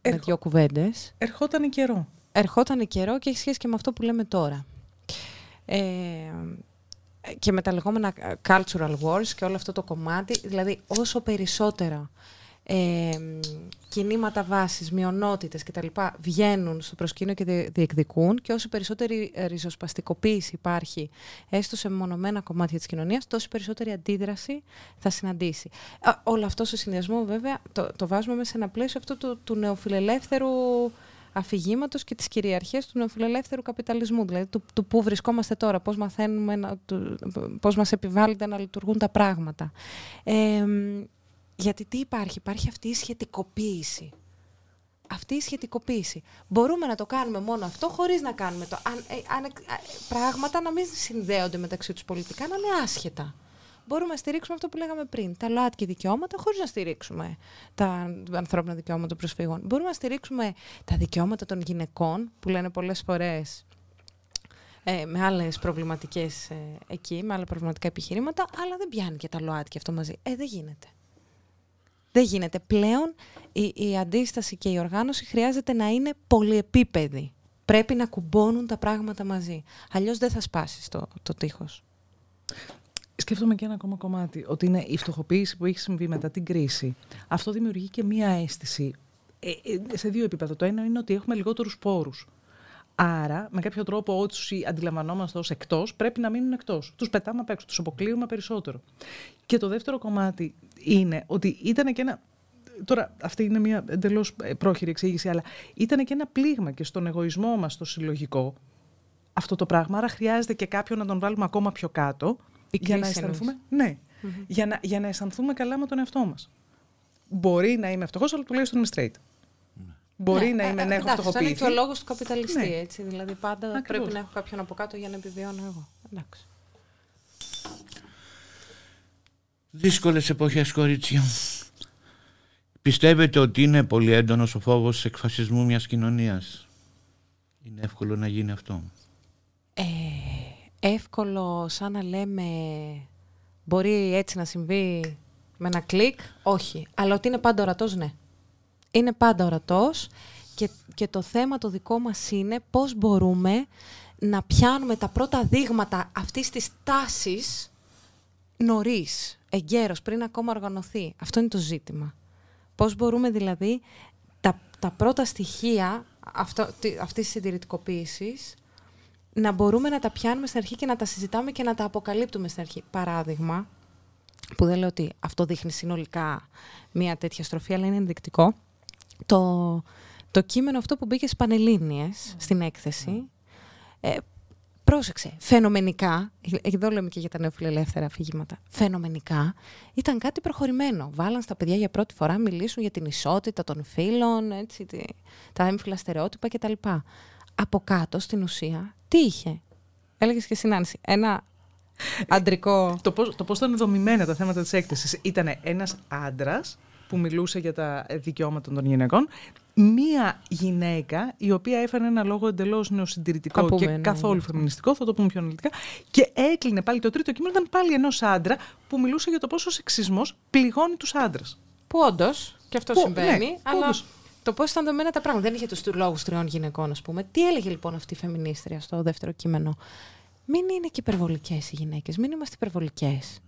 Ερχ... με δύο κουβέντες. Ερχόταν καιρό. Ερχόταν καιρό και έχει σχέση και με αυτό που λέμε τώρα. Ε, και με τα λεγόμενα cultural wars και όλο αυτό το κομμάτι. Δηλαδή, όσο περισσότερο ε, κινήματα βάσης, μειονότητες κτλ. βγαίνουν στο προσκήνιο και διεκδικούν και όσο περισσότερη ριζοσπαστικοποίηση υπάρχει έστω σε μονομένα κομμάτια της κοινωνίας, τόσο περισσότερη αντίδραση θα συναντήσει. όλο αυτό σε συνδυασμό βέβαια το, το βάζουμε μέσα σε ένα πλαίσιο αυτό του, του νεοφιλελεύθερου αφηγήματος και τη κυριαρχία του νεοφιλελεύθερου καπιταλισμού. Δηλαδή, του, του πού βρισκόμαστε τώρα, πώς μαθαίνουμε, πώς μας επιβάλλεται να λειτουργούν τα πράγματα. Ε, γιατί τι υπάρχει, υπάρχει αυτή η σχετικοποίηση. Αυτή η σχετικοποίηση. Μπορούμε να το κάνουμε μόνο αυτό χωρίς να κάνουμε το. Αν, ε, αν, ε, πράγματα να μην συνδέονται μεταξύ τους πολιτικά, να είναι άσχετα. Μπορούμε να στηρίξουμε αυτό που λέγαμε πριν, τα ΛΟΑΤΚΙ δικαιώματα, χωρίς να στηρίξουμε τα ανθρώπινα δικαιώματα των προσφύγων. Μπορούμε να στηρίξουμε τα δικαιώματα των γυναικών, που λένε πολλές φορές ε, με άλλες προβληματικές ε, εκεί, με άλλα προβληματικά επιχειρήματα, αλλά δεν πιάνει και τα ΛΟΑΤΚΙ αυτό μαζί. Ε, δεν γίνεται. Δεν γίνεται. Πλέον η, η αντίσταση και η οργάνωση χρειάζεται να είναι πολυεπίπεδη. Πρέπει να κουμπώνουν τα πράγματα μαζί. Αλλιώς δεν θα σπάσεις το, το τείχος. Σκέφτομαι και ένα ακόμα κομμάτι, ότι είναι η φτωχοποίηση που έχει συμβεί μετά την κρίση. Αυτό δημιουργεί και μία αίσθηση ε, ε, σε δύο επίπεδα. Το ένα είναι ότι έχουμε λιγότερους πόρους. Άρα, με κάποιο τρόπο, όσοι αντιλαμβανόμαστε ως εκτός, πρέπει να μείνουν εκτός. Τους πετάμε απ' έξω, τους αποκλείουμε περισσότερο. Και το δεύτερο κομμάτι είναι ότι ήταν και ένα. Τώρα, αυτή είναι μια εντελώς ε, πρόχειρη εξήγηση, αλλά ήταν και ένα πλήγμα και στον εγωισμό μας, στο συλλογικό, αυτό το πράγμα. Άρα, χρειάζεται και κάποιον να τον βάλουμε ακόμα πιο κάτω. για να αισθανθούμε. Ναι, για, να, για να αισθανθούμε καλά με τον εαυτό μας. Μπορεί να είμαι φτωχό, αλλά τουλάχιστον είμαι straight. Μπορεί ναι, να είμαι να έχω φτωχοποιηθεί. Είναι και ο λόγο του καπιταλιστή. Ναι. Έτσι, δηλαδή πάντα πρέπει να έχω κάποιον από κάτω για να επιβιώνω εγώ. Εντάξει. Δύσκολες εποχές κορίτσια. Πιστεύετε ότι είναι πολύ έντονος ο φόβος εκφασισμού μιας κοινωνίας; Είναι εύκολο να γίνει αυτό; Ε, εύκολο σαν να λέμε μπορεί έτσι να συμβεί με ένα κλικ; Όχι. Αλλά ότι είναι πάντα ορατός, ναι είναι πάντα ορατός και, και το θέμα το δικό μας είναι πώς μπορούμε να πιάνουμε τα πρώτα δείγματα αυτής της τάσης νωρίς, εγκαίρως, πριν ακόμα οργανωθεί. Αυτό είναι το ζήτημα. Πώς μπορούμε δηλαδή τα, τα πρώτα στοιχεία αυτό, αυτής της συντηρητικοποίησης να μπορούμε να τα πιάνουμε στην αρχή και να τα συζητάμε και να τα αποκαλύπτουμε στην αρχή. Παράδειγμα, που δεν λέω ότι αυτό δείχνει συνολικά μια τέτοια στροφή, αλλά είναι ενδεικτικό το, το κείμενο αυτό που μπήκε στις Πανελλήνιες, στην έκθεση, ε, πρόσεξε, φαινομενικά, εδώ λέμε και για τα νεοφιλελεύθερα αφήγηματα, φαινομενικά ήταν κάτι προχωρημένο. Βάλαν στα παιδιά για πρώτη φορά μιλήσουν για την ισότητα των φίλων, έτσι, τα έμφυλα στερεότυπα κτλ. Από κάτω, στην ουσία, τι είχε; Έλεγες και συνάντηση. Ένα αντρικό... το, πώς, το πώς ήταν δομημένα τα θέματα της έκθεσης. Ήταν ένας άντρας που μιλούσε για τα δικαιώματα των γυναικών. Μία γυναίκα η οποία έφερε ένα λόγο εντελώς νεοσυντηρητικό και ναι, καθόλου ναι, φεμινιστικό, θα το πούμε πιο αναλυτικά, και έκλεινε πάλι το τρίτο κείμενο, ήταν πάλι ενός άντρα που μιλούσε για το πόσο ο σεξισμός πληγώνει τους άντρες. Που όντως, και αυτό που, συμβαίνει, ναι, αλλά το πώς ήταν δομένα τα πράγματα. Δεν είχε τους λόγους τριών γυναικών, ας πούμε. Τι έλεγε λοιπόν αυτή η φεμινίστρια στο δεύτερο κείμενο; Μην είναι και υπερβολικές οι γυναίκες, μην είμαστε υπερβολικές.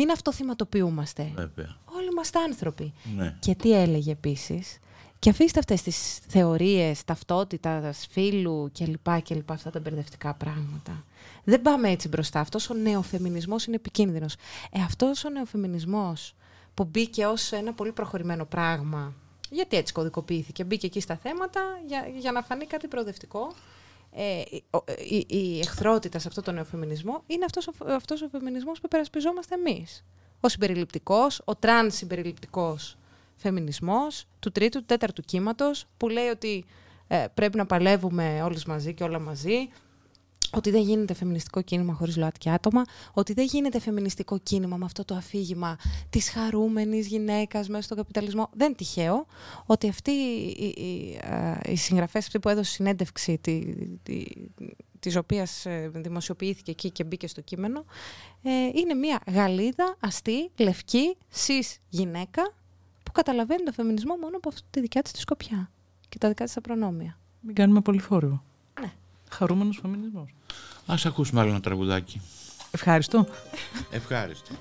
Μην αυτοθυματοποιούμαστε. Βέβαια. Όλοι είμαστε άνθρωποι. Ναι. Και τι έλεγε επίσης; Και αφήστε αυτές τις θεωρίες ταυτότητας, φίλου κλπ. και λοιπά αυτά τα μπερδευτικά πράγματα. Δεν πάμε έτσι μπροστά. Αυτός ο νεοφεμινισμός είναι επικίνδυνος. Ε, αυτός ο νεοφεμινισμός που μπήκε ως ένα πολύ προχωρημένο πράγμα. Γιατί έτσι κωδικοποιήθηκε. Μπήκε εκεί στα θέματα για, για να φανεί κάτι προοδευτικό ε, η, η εχθρότητα σε αυτό το νεοφεμινισμό είναι αυτός ο, αυτός ο φεμινισμός που υπερασπιζόμαστε εμείς. Ο συμπεριληπτικός, ο τραν συμπεριληπτικός φεμινισμός του τρίτου, του τέταρτου κύματος που λέει ότι ε, πρέπει να παλεύουμε όλες μαζί και όλα μαζί ότι δεν γίνεται φεμινιστικό κίνημα χωρίς ΛΟΑΤΚΙ άτομα, ότι δεν γίνεται φεμινιστικό κίνημα με αυτό το αφήγημα της χαρούμενης γυναίκας μέσα στον καπιταλισμό. Δεν είναι τυχαίο ότι αυτοί οι, οι, οι συγγραφές αυτοί που έδωσε συνέντευξη τη, τη, της οποίας ε, δημοσιοποιήθηκε εκεί και μπήκε στο κείμενο, ε, είναι μια Γαλλίδα, αστή, λευκή, σις γυναίκα που καταλαβαίνει το φεμινισμό μόνο από αυτή τη δικιά της τη σκοπιά και τα δικά της τα προνόμια. Μην κάνουμε πολύ φόρο. Ναι. Χαρούμενος φεμινισμός. Ας ακούσουμε άλλο ένα τραγουδάκι. Ευχαριστώ. Ευχαριστώ.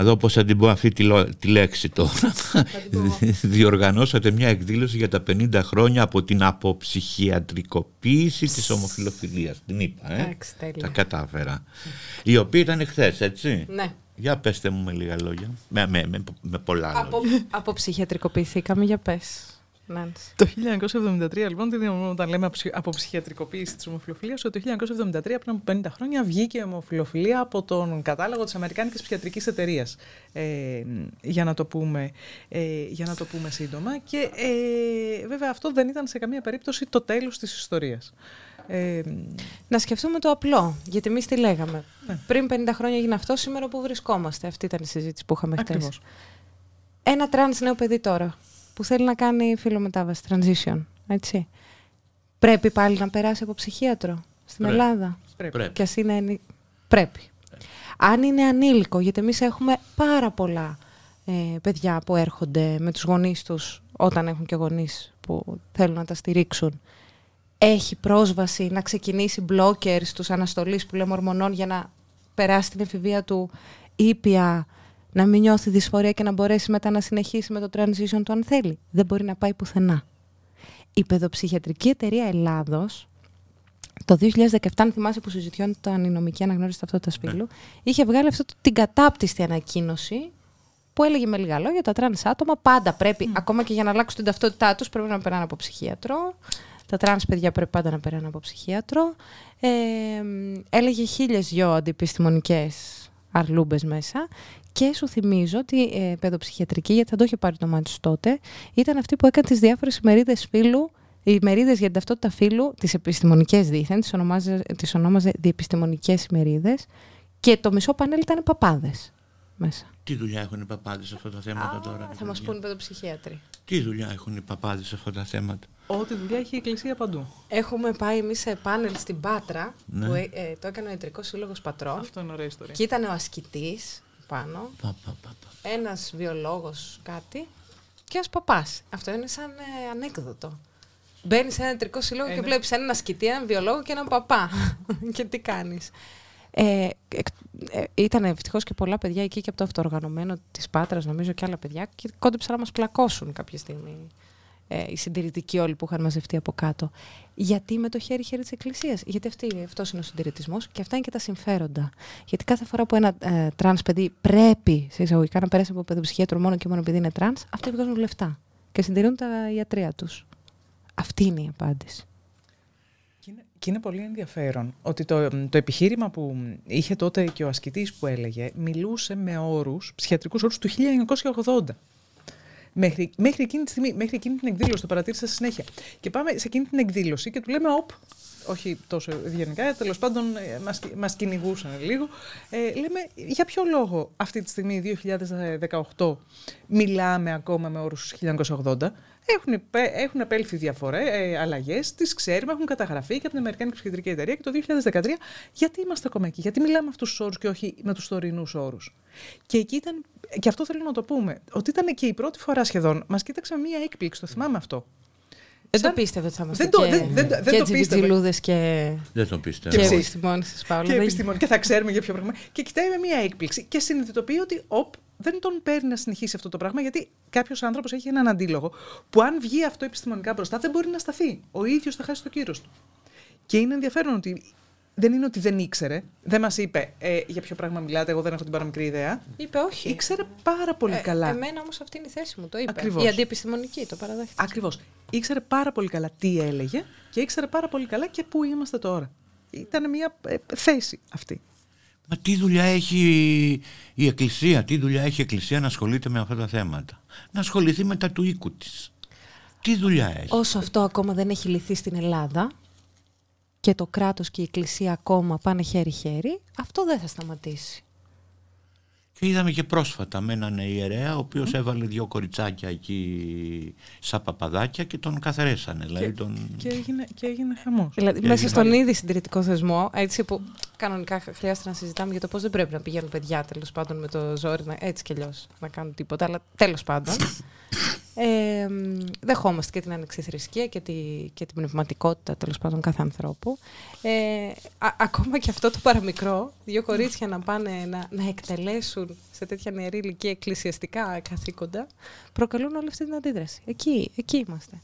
Να δω πώς θα την πω αυτή τη, λέξη τώρα. Διοργανώσατε μια εκδήλωση για τα 50 χρόνια από την αποψυχιατρικοποίηση της ομοφιλοφιλίας. Την είπα, ε. Τα κατάφερα. Η οποία ήταν χθες, έτσι. Ναι. Για πέστε μου με λίγα λόγια. Με, με, με, με πολλά από, λόγια. Αποψυχιατρικοποιηθήκαμε, για πες. Το 1973, λοιπόν, όταν λέμε από ψυχιατρικοποίηση της ομοφιλοφιλίας, ότι το 1973, πριν από 50 χρόνια, βγήκε η ομοφιλοφιλία από τον κατάλογο της Αμερικάνικης Ψυχιατρικής Εταιρείας. Ε, για, να το πούμε, ε, για να το πούμε σύντομα. Και ε, βέβαια αυτό δεν ήταν σε καμία περίπτωση το τέλος της ιστορίας. Ε, να σκεφτούμε το απλό, γιατί εμείς τι λέγαμε. Ναι. Πριν 50 χρόνια έγινε αυτό, σήμερα που βρισκόμαστε. Αυτή ήταν η συζήτηση που είχαμε χθες. Ένα τρανς νέο παιδί τώρα που θέλει να κάνει φυλομετάβαση, transition, έτσι. Πρέπει πάλι να περάσει από ψυχίατρο στην Ελλάδα. Πρέπει. Και ας είναι... Πρέπει. Αν είναι ανήλικο, γιατί εμείς έχουμε πάρα πολλά ε, παιδιά που έρχονται με τους γονείς τους όταν έχουν και γονείς που θέλουν να τα στηρίξουν. Έχει πρόσβαση να ξεκινήσει blockers στους αναστολείς που λέμε ορμονών για να περάσει την εφηβεία του ήπια να μην νιώθει δυσφορία και να μπορέσει μετά να συνεχίσει με το transition του αν θέλει. Δεν μπορεί να πάει πουθενά. Η Παιδοψυχιατρική Εταιρεία Ελλάδος το 2017, αν θυμάσαι που συζητιόταν η νομική αναγνώριση ταυτότητας φύλου, ναι. είχε βγάλει αυτή την κατάπτυστη ανακοίνωση που έλεγε με λίγα λόγια τα τρανς άτομα πάντα πρέπει, mm. ακόμα και για να αλλάξουν την ταυτότητά τους, πρέπει να περνάνε από ψυχίατρο. Τα τρανς παιδιά πρέπει πάντα να περνάνε από ψυχίατρο. Ε, έλεγε χίλιες δυο αντιπιστημονικές αρλούμπες μέσα και σου θυμίζω ότι η παιδοψυχιατρική, γιατί θα το είχε πάρει το μάτι σου τότε, ήταν αυτή που έκανε τις διάφορες ημερίδες φύλου, οι ημερίδες για την ταυτότητα φύλου, τις επιστημονικές δίθεν, τις ονόμαζε, τις ονόμαζε διεπιστημονικές ημερίδες, και το μισό πανέλ ήταν παπάδες μέσα. Τι δουλειά έχουν οι παπάδες σε αυτά τα θέματα Α, τώρα. Θα μας πούνε οι παιδοψυχίατροι. Τι δουλειά έχουν οι παπάδες σε αυτά τα θέματα; Ό,τι δουλειά έχει η Εκκλησία παντού. Έχουμε πάει εμείς σε πάνελ στην Πάτρα, ναι. που ε, ε, το έκανε ο Ιατρικός Σύλλογος Πατρών. Αυτό είναι ωραία ιστορία. Και ήταν ο ασκητής πάνω, ένας βιολόγος κάτι και ένας παπάς. Αυτό είναι σαν ε, ανέκδοτο. Μπαίνεις σε ένα ιατρικό σύλλογο και βλέπεις ένα ασκητή, έναν βιολόγο και έναν παπά. και τι κάνεις. Ε, ε, ήταν ευτυχώς και πολλά παιδιά εκεί και από το αυτοοργανωμένο της Πάτρας, νομίζω και άλλα παιδιά, και κόντεψαν να μας πλακώσουν κάποια στιγμή ε, οι συντηρητικοί όλοι που είχαν μαζευτεί από κάτω. Γιατί με το χέρι-χέρι της Εκκλησίας. Γιατί αυτός είναι ο συντηρητισμός και αυτά είναι και τα συμφέροντα. Γιατί κάθε φορά που ένα ε, τρανς παιδί πρέπει σε εισαγωγικά να περάσει από παιδοψυχίατρο μόνο και μόνο επειδή είναι τρανς, αυτοί βγάζουν λεφτά και συντηρούν τα ιατρία τους. Αυτή είναι η απάντηση. Και είναι πολύ ενδιαφέρον ότι το, το επιχείρημα που είχε τότε και ο ασκητής που έλεγε μιλούσε με όρους, ψυχιατρικούς όρους του 1980. Μέχρι, μέχρι, εκείνη τη στιγμή, μέχρι εκείνη την εκδήλωση, το παρατήρησα στη συνέχεια. Και πάμε σε εκείνη την εκδήλωση και του λέμε, οπ, όχι τόσο ευγενικά, τέλος πάντων ε, μας, μας κυνηγούσαν λίγο. Ε, λέμε, για ποιο λόγο αυτή τη στιγμή, 2018, μιλάμε ακόμα με όρους 1980. Έχουν, έχουν επέλθει διαφορέ, ε, αλλαγές, τις ξέρουμε, έχουν καταγραφεί και από την Αμερικάνικη Ψυχιατρική Εταιρεία και το 2013. Γιατί είμαστε ακόμα εκεί, γιατί μιλάμε αυτούς τους όρους και όχι με τους τωρινούς όρους; Και εκεί ήταν, και αυτό θέλω να το πούμε, ότι ήταν και η πρώτη φορά σχεδόν, μας κοίταξε μία έκπληξη, το θυμάμαι αυτό. Δεν το πίστευε ότι θα είμαστε δεν το, και, δεν, δεν, δεν και τζιλούδες και, δεν το πίστευε. και επιστημόνες της Παύλα. Και επιστημόνες και θα ξέρουμε για ποιο πράγμα. Και κοιτάει με μία έκπληξη και συνειδητοποιεί ότι οπ, δεν τον παίρνει να συνεχίσει αυτό το πράγμα γιατί κάποιος άνθρωπος έχει έναν αντίλογο που αν βγει αυτό επιστημονικά μπροστά δεν μπορεί να σταθεί. Ο ίδιος θα χάσει το κύρος του. Και είναι ενδιαφέρον ότι δεν είναι ότι δεν ήξερε. Δεν μας είπε ε, για ποιο πράγμα μιλάτε, εγώ δεν έχω την παραμικρή ιδέα. Είπε όχι. Ήξερε πάρα πολύ ε, καλά. Εμένα όμως αυτή είναι η θέση μου, το είπε. Ακριβώς. Η αντιεπιστημονική, το παραδέχτηκε. Ακριβώς. Ήξερε πάρα πολύ καλά τι έλεγε και ήξερε πάρα πολύ καλά και πού είμαστε τώρα. Ήταν μια ε, θέση αυτή. Μα τι δουλειά έχει η Εκκλησία, τι δουλειά έχει η Εκκλησία να ασχολείται με αυτά τα θέματα; Να ασχοληθεί με τα του οίκου της. Τι δουλειά έχει; Όσο αυτό ακόμα δεν έχει λυθεί στην Ελλάδα, και το κράτος και η Εκκλησία ακόμα πάνε χέρι-χέρι, αυτό δεν θα σταματήσει. Και είδαμε και πρόσφατα με έναν ιερέα, ο οποίος έβαλε δύο κοριτσάκια εκεί σαν παπαδάκια και τον καθαρέσανε. Δηλαδή και, τον... και, έγινε, και έγινε χαμός. Δηλαδή, μέσα στον ήδη συντηρητικό θεσμό, έτσι που κανονικά χρειάζεται να συζητάμε για το πώς δεν πρέπει να πηγαίνουν παιδιά τέλος πάντων με το ζόρι, έτσι κι αλλιώς να κάνουν τίποτα, αλλά τέλος πάντων. Ε, δεχόμαστε και την ανεξιθρησκεία και, τη, και την πνευματικότητα τέλος πάντων κάθε ανθρώπου. Ε, ακόμα και αυτό το παραμικρό, δύο κορίτσια να πάνε να, να εκτελέσουν σε τέτοια νεαρή ηλικία εκκλησιαστικά καθήκοντα, προκαλούν όλη αυτή την αντίδραση. Εκεί, εκεί είμαστε.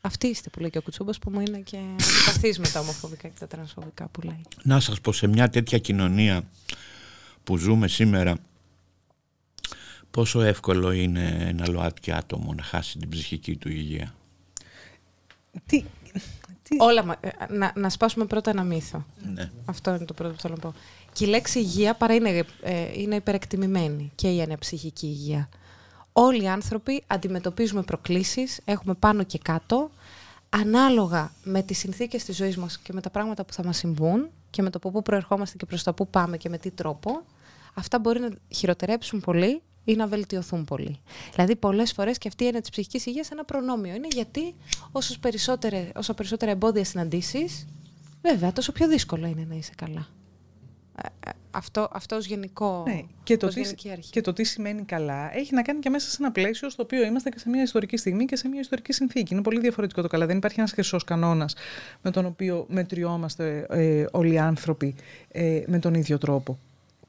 Αυτή είστε που λέει και ο Κουτσούμπας που μου είναι και αντιπαθής με τα ομοφοβικά και τα τρανσφοβικά που λέει. Να σας πω σε μια τέτοια κοινωνία που ζούμε σήμερα πόσο εύκολο είναι ένα ΛΟΑΤΚΙ άτομο να χάσει την ψυχική του υγεία; Τι, τι... Όλα, ε, να, να σπάσουμε πρώτα ένα μύθο. Ναι. Αυτό είναι το πρώτο που θέλω να πω. Και η λέξη υγεία παρά είναι, ε, είναι υπερεκτιμημένη και η ανεψυχική υγεία. Όλοι οι άνθρωποι αντιμετωπίζουμε προκλήσεις, έχουμε πάνω και κάτω, ανάλογα με τις συνθήκες της ζωής μας και με τα πράγματα που θα μας συμβούν και με το από πού προερχόμαστε και προς τα πού πάμε και με τι τρόπο, αυτά μπορεί να χειροτερέψουν πολύ ή να βελτιωθούν πολύ. Δηλαδή, πολλές φορές και αυτή η έννοια της ψυχικής υγείας ένα προνόμιο είναι γιατί όσο περισσότερα εμπόδια συναντήσεις, βέβαια, τόσο πιο δύσκολο είναι να είσαι καλά. Ε, ε, αυτό, αυτό ως γενικό, ναι, και, το τι, και το τι σημαίνει καλά έχει να κάνει και μέσα σε ένα πλαίσιο στο οποίο είμαστε και σε μια ιστορική στιγμή και σε μια ιστορική συνθήκη. Είναι πολύ διαφορετικό το καλά. Δεν υπάρχει ένας χρυσός κανόνας με τον οποίο μετριόμαστε ε, όλοι οι άνθρωποι ε, με τον ίδιο τρόπο.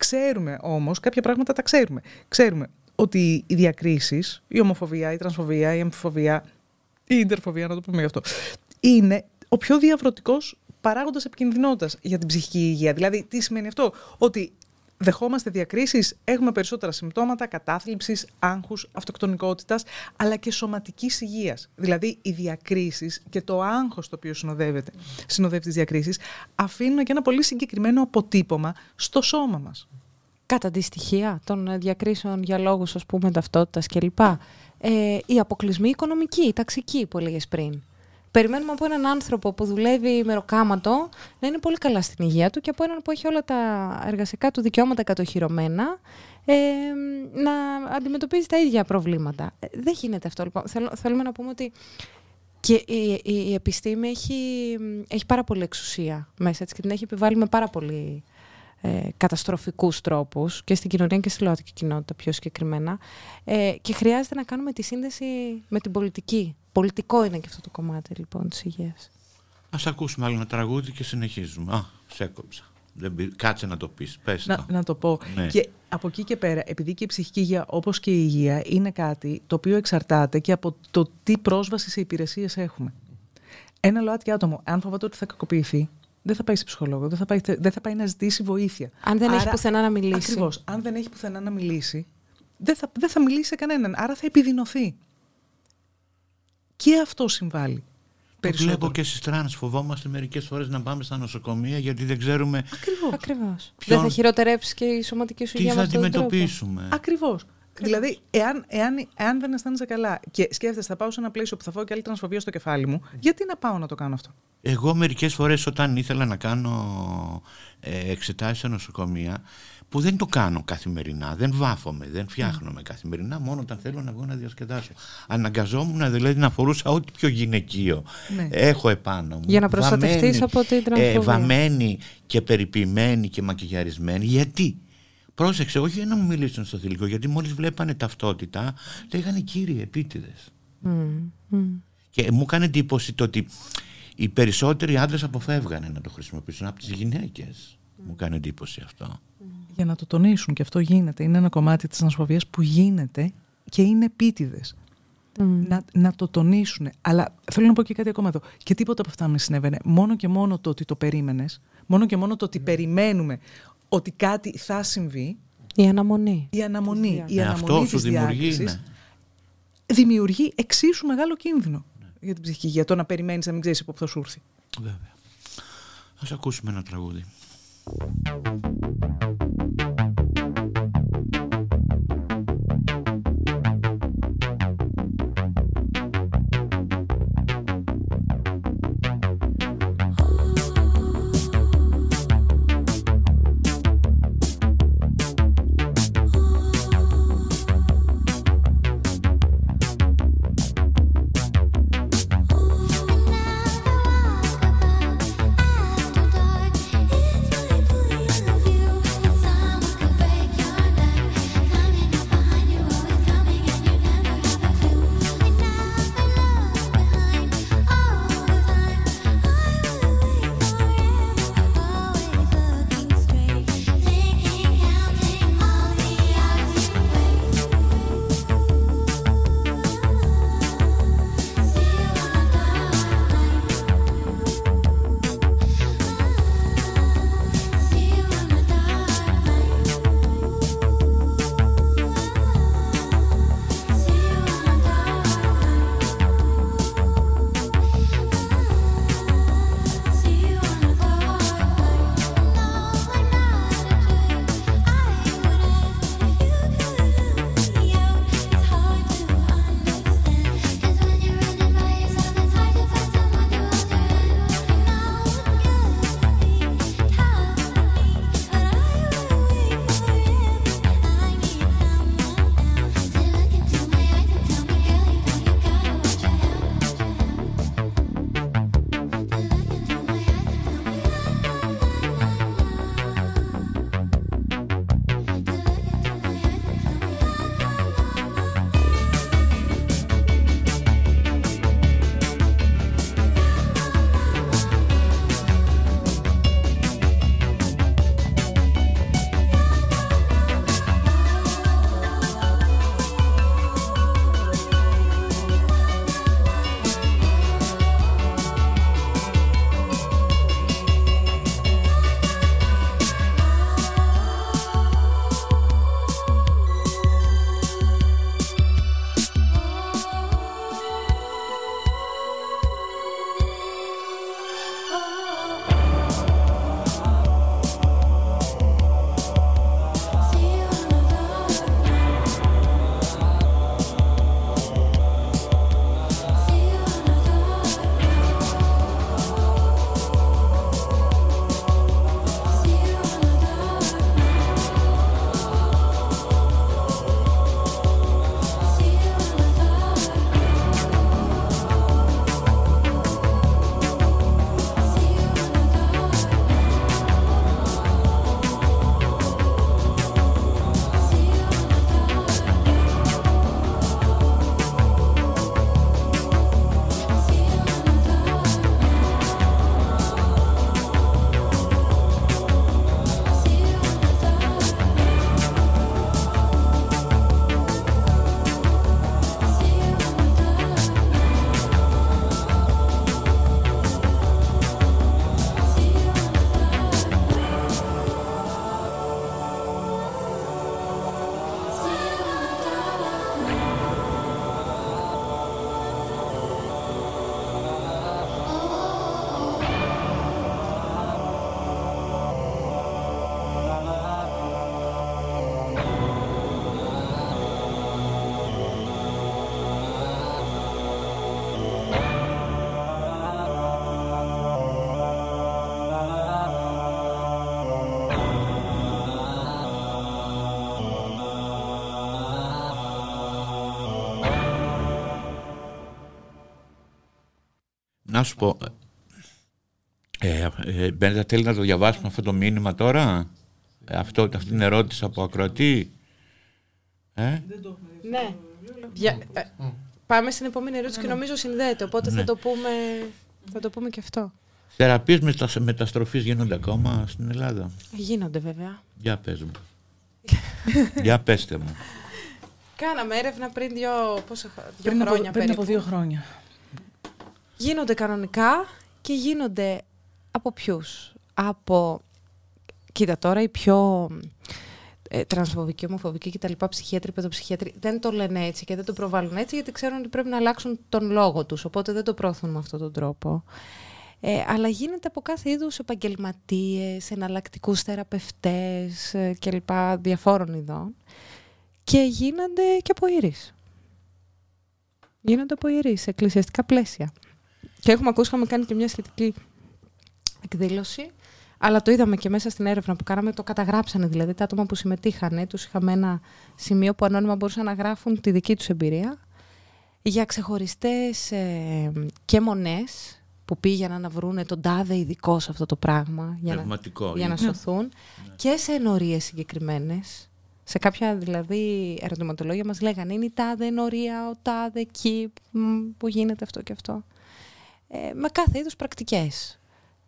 Ξέρουμε όμως, κάποια πράγματα τα ξέρουμε. Ξέρουμε ότι οι διακρίσεις, η ομοφοβία, η τρανσφοβία, η αμφιφοβία, η ιντερφοβία, να το πούμε γι' αυτό, είναι ο πιο διαβρωτικός παράγοντας επικινδυνότητας για την ψυχική υγεία. Δηλαδή, τι σημαίνει αυτό, ότι δεχόμαστε διακρίσεις, έχουμε περισσότερα συμπτώματα κατάθλιψης, άγχους, αυτοκτονικότητας, αλλά και σωματικής υγείας. Δηλαδή, οι διακρίσεις και το άγχος το οποίο συνοδεύεται, συνοδεύει τις διακρίσεις, αφήνουν και ένα πολύ συγκεκριμένο αποτύπωμα στο σώμα μας. Κατά τη στοιχεία των διακρίσεων για λόγους, ας πούμε, ταυτότητας κλπ. Ε, οι αποκλεισμοί οικονομικοί, οι ταξικοί που έλεγες πριν. Περιμένουμε από έναν άνθρωπο που δουλεύει μεροκάματο να είναι πολύ καλά στην υγεία του και από έναν που έχει όλα τα εργασικά του δικαιώματα κατοχυρωμένα ε, να αντιμετωπίζει τα ίδια προβλήματα. Ε, δεν γίνεται αυτό λοιπόν. θέλουμε να πούμε ότι και η, η, επιστήμη έχει, έχει πάρα πολύ εξουσία μέσα της και την έχει επιβάλει με πάρα πολύ ε, καταστροφικούς τρόπους και στην κοινωνία και στη λαοτική κοινότητα πιο συγκεκριμένα ε, και χρειάζεται να κάνουμε τη σύνδεση με την πολιτική. Πολιτικό είναι και αυτό το κομμάτι λοιπόν της υγείας. Ας ακούσουμε άλλο ένα τραγούδι και συνεχίζουμε. Α, σε έκοψα. Δεν, κάτσε να το πεις, πες να, να το πω. Ναι. Και από εκεί και πέρα, επειδή και η ψυχική υγεία όπως και η υγεία είναι κάτι το οποίο εξαρτάται και από το τι πρόσβαση σε υπηρεσίες έχουμε. Ένα ΛΟΑΤΚΙ άτομο, αν φοβάται ότι θα κακοποιηθεί, δεν θα πάει σε ψυχολόγο, δεν θα πάει, δεν θα πάει να ζητήσει βοήθεια. Αν δεν έχει πουθενά να μιλήσει. Ακριβώς. Αν δεν έχει πουθενά να μιλήσει, δεν θα, δεν θα μιλήσει σε κανέναν. Άρα θα επιδεινωθεί. Και αυτό συμβάλλει. Το βλέπω και στις τρans. Φοβόμαστε μερικές φορές να πάμε στα νοσοκομεία γιατί δεν ξέρουμε. Ακριβώς. Δεν θα χειροτερέψει και η σωματική σου υγεία Τι θα αντιμετωπίσουμε. Ακριβώς. Δηλαδή, εάν, εάν, εάν δεν αισθάνεσαι καλά και σκέφτεσαι, θα πάω σε ένα πλαίσιο που θα φάω και άλλη τρανσφοβία στο κεφάλι μου, γιατί να πάω να το κάνω αυτό; Εγώ μερικές φορές όταν ήθελα να κάνω ε, εξετάσεις σε νοσοκομεία, που δεν το κάνω καθημερινά, δεν βάφομαι, δεν φτιάχνομαι καθημερινά, μόνο όταν θέλω να βγω να διασκεδάσω. Αναγκαζόμουν δηλαδή να φορούσα ό,τι πιο γυναικείο ναι. έχω επάνω μου. Για να προστατευτείς από την τρανσφοβία. Ε, βαμμένη και περιποιημένη και μακιγιαρισμένη. Γιατί; Πρόσεξε, όχι για να μου μιλήσουν στο θηλυκό, γιατί μόλις βλέπανε ταυτότητα, λέγανε κύριοι επίτηδες. Και μου έκανε εντύπωση το ότι οι περισσότεροι άντρες αποφεύγανε να το χρησιμοποιήσουν από τις γυναίκες. Μου κάνει εντύπωση αυτό. Για να το τονίσουν και αυτό γίνεται. Είναι ένα κομμάτι της ανασφοβίας που γίνεται και είναι επίτηδες. Να, να το τονίσουν. Αλλά θέλω να πω και κάτι ακόμα εδώ. Και τίποτα από αυτά με συνέβαινε. Μόνο και μόνο το ότι το περίμενες, μόνο και μόνο το ότι περιμένουμε ότι κάτι θα συμβεί. Η αναμονή. Η αναμονή. Η ε, αναμονή αυτό σου δημιουργεί, ναι. δημιουργεί εξίσου μεγάλο κίνδυνο ναι. για την ψυχική. Για το να περιμένεις να μην ξέρεις από πού θα σου έρθει. Βέβαια. Ας ακούσουμε ένα τραγούδι. Να σου πω. Ε, ε, Μπέντα, θέλεις να το διαβάσουμε αυτό το μήνυμα τώρα; Ε, αυτό, αυτή την ερώτηση από ακροατή. Ε; Ναι. Για, ε, πάμε στην επόμενη ερώτηση και νομίζω συνδέεται, οπότε θα, Ναι. το πούμε, θα το πούμε και αυτό. Θεραπείες μετα, μεταστροφής γίνονται ακόμα στην Ελλάδα; Γίνονται βέβαια. Για πες μου. Για πέστε μου. Κάναμε έρευνα πριν δύο, πόσα, χρο- δύο Πριν, από, χρόνια πριν περίπου. από δύο χρόνια. Γίνονται κανονικά και γίνονται από ποιους; Από, κοίτα τώρα, οι πιο ε, τρανσφοβικοί, ομοφοβικοί κτλ. ψυχίατροι, παιδοψυχίατροι δεν το λένε έτσι και δεν το προβάλλουν έτσι γιατί ξέρουν ότι πρέπει να αλλάξουν τον λόγο τους, οπότε δεν το πρόθουν με αυτόν τον τρόπο. Ε, αλλά γίνεται από κάθε είδους επαγγελματίες, εναλλακτικούς θεραπευτές ε, κλπ. διαφόρων ειδών και γίνονται και από ιερείς. Γίνονται από ιερείς σε εκκλησιαστικά πλαίσια. Και έχουμε ακούσει, είχαμε κάνει και μια σχετική εκδήλωση, αλλά το είδαμε και μέσα στην έρευνα που κάναμε, το καταγράψανε δηλαδή τα άτομα που συμμετείχαν. Τους είχαμε ένα σημείο που ανώνυμα μπορούσαν να γράφουν τη δική τους εμπειρία για ξεχωριστές ε, και μονές που πήγαιναν να βρούνε τον τάδε ειδικό σε αυτό το πράγμα για να, Πνευματικό. για να είναι. σωθούν και σε ενορίες συγκεκριμένες. Σε κάποια δηλαδή ερωτηματολόγια μας λέγανε είναι η τάδε ενορία, ο τάδε εκεί μ, που γίνεται αυτό και αυτό. Ε, με κάθε είδους πρακτικές.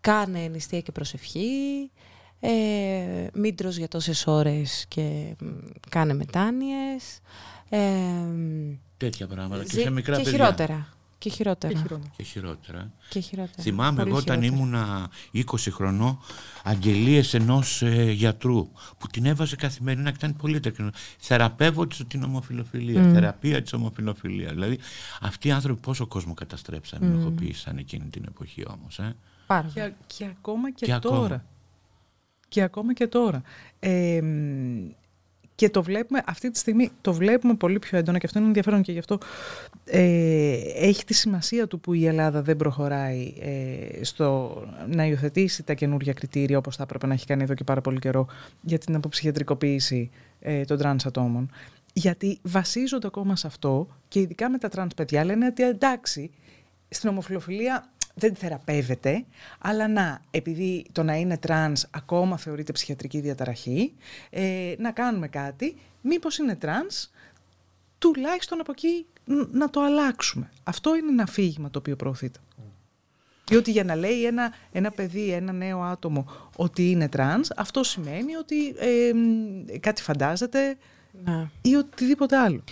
Κάνε νηστεία και προσευχή, ε, μην τρως για τόσες ώρες και μ, κάνε μετάνοιες. Ε, Τέτοια πράγματα. Και ζει- σε μικρά και παιδιά. χειρότερα. Και χειρότερα. Και χειρότερα. Και χειρότερα. Και χειρότερα. Θυμάμαι Πολύ εγώ όταν χειρότερα. ήμουνα 20 χρονών αγγελίες ενός ε, γιατρού που την έβαζε καθημερινά και ήταν πολύ τεκνό. Θεραπεύω της την ομοφιλοφιλία, Μμ. θεραπεία της ομοφιλοφιλίας. Δηλαδή αυτοί οι άνθρωποι πόσο κόσμο καταστρέψαν, Μμ. ενοχοποίησαν εκείνη την εποχή όμως. Ε; Πάρα πολύ. Και, και ακόμα και, Και ακόμα. τώρα. Και ακόμα και τώρα. Ε, μ, και το βλέπουμε αυτή τη στιγμή, το βλέπουμε πολύ πιο έντονα και αυτό είναι ενδιαφέρον και γι' αυτό ε, έχει τη σημασία του που η Ελλάδα δεν προχωράει ε, στο να υιοθετήσει τα καινούργια κριτήρια όπως θα έπρεπε να έχει κάνει εδώ και πάρα πολύ καιρό για την αποψυχιατρικοποίηση ε, των τρανς ατόμων. Γιατί βασίζονται ακόμα σε αυτό και ειδικά με τα τρανς παιδιά λένε ότι εντάξει, στην ομοφυλοφιλία δεν θεραπεύεται, αλλά να, επειδή το να είναι τρανς ακόμα θεωρείται ψυχιατρική διαταραχή, ε, να κάνουμε κάτι, μήπως είναι τρανς, τουλάχιστον από εκεί ν- να το αλλάξουμε. Αυτό είναι ένα αφήγημα το οποίο προωθείται. Διότι για να λέει ένα, ένα παιδί, ένα νέο άτομο ότι είναι τρανς, αυτό σημαίνει ότι ε, μ, κάτι φαντάζεται Ναι. ή οτιδήποτε άλλο.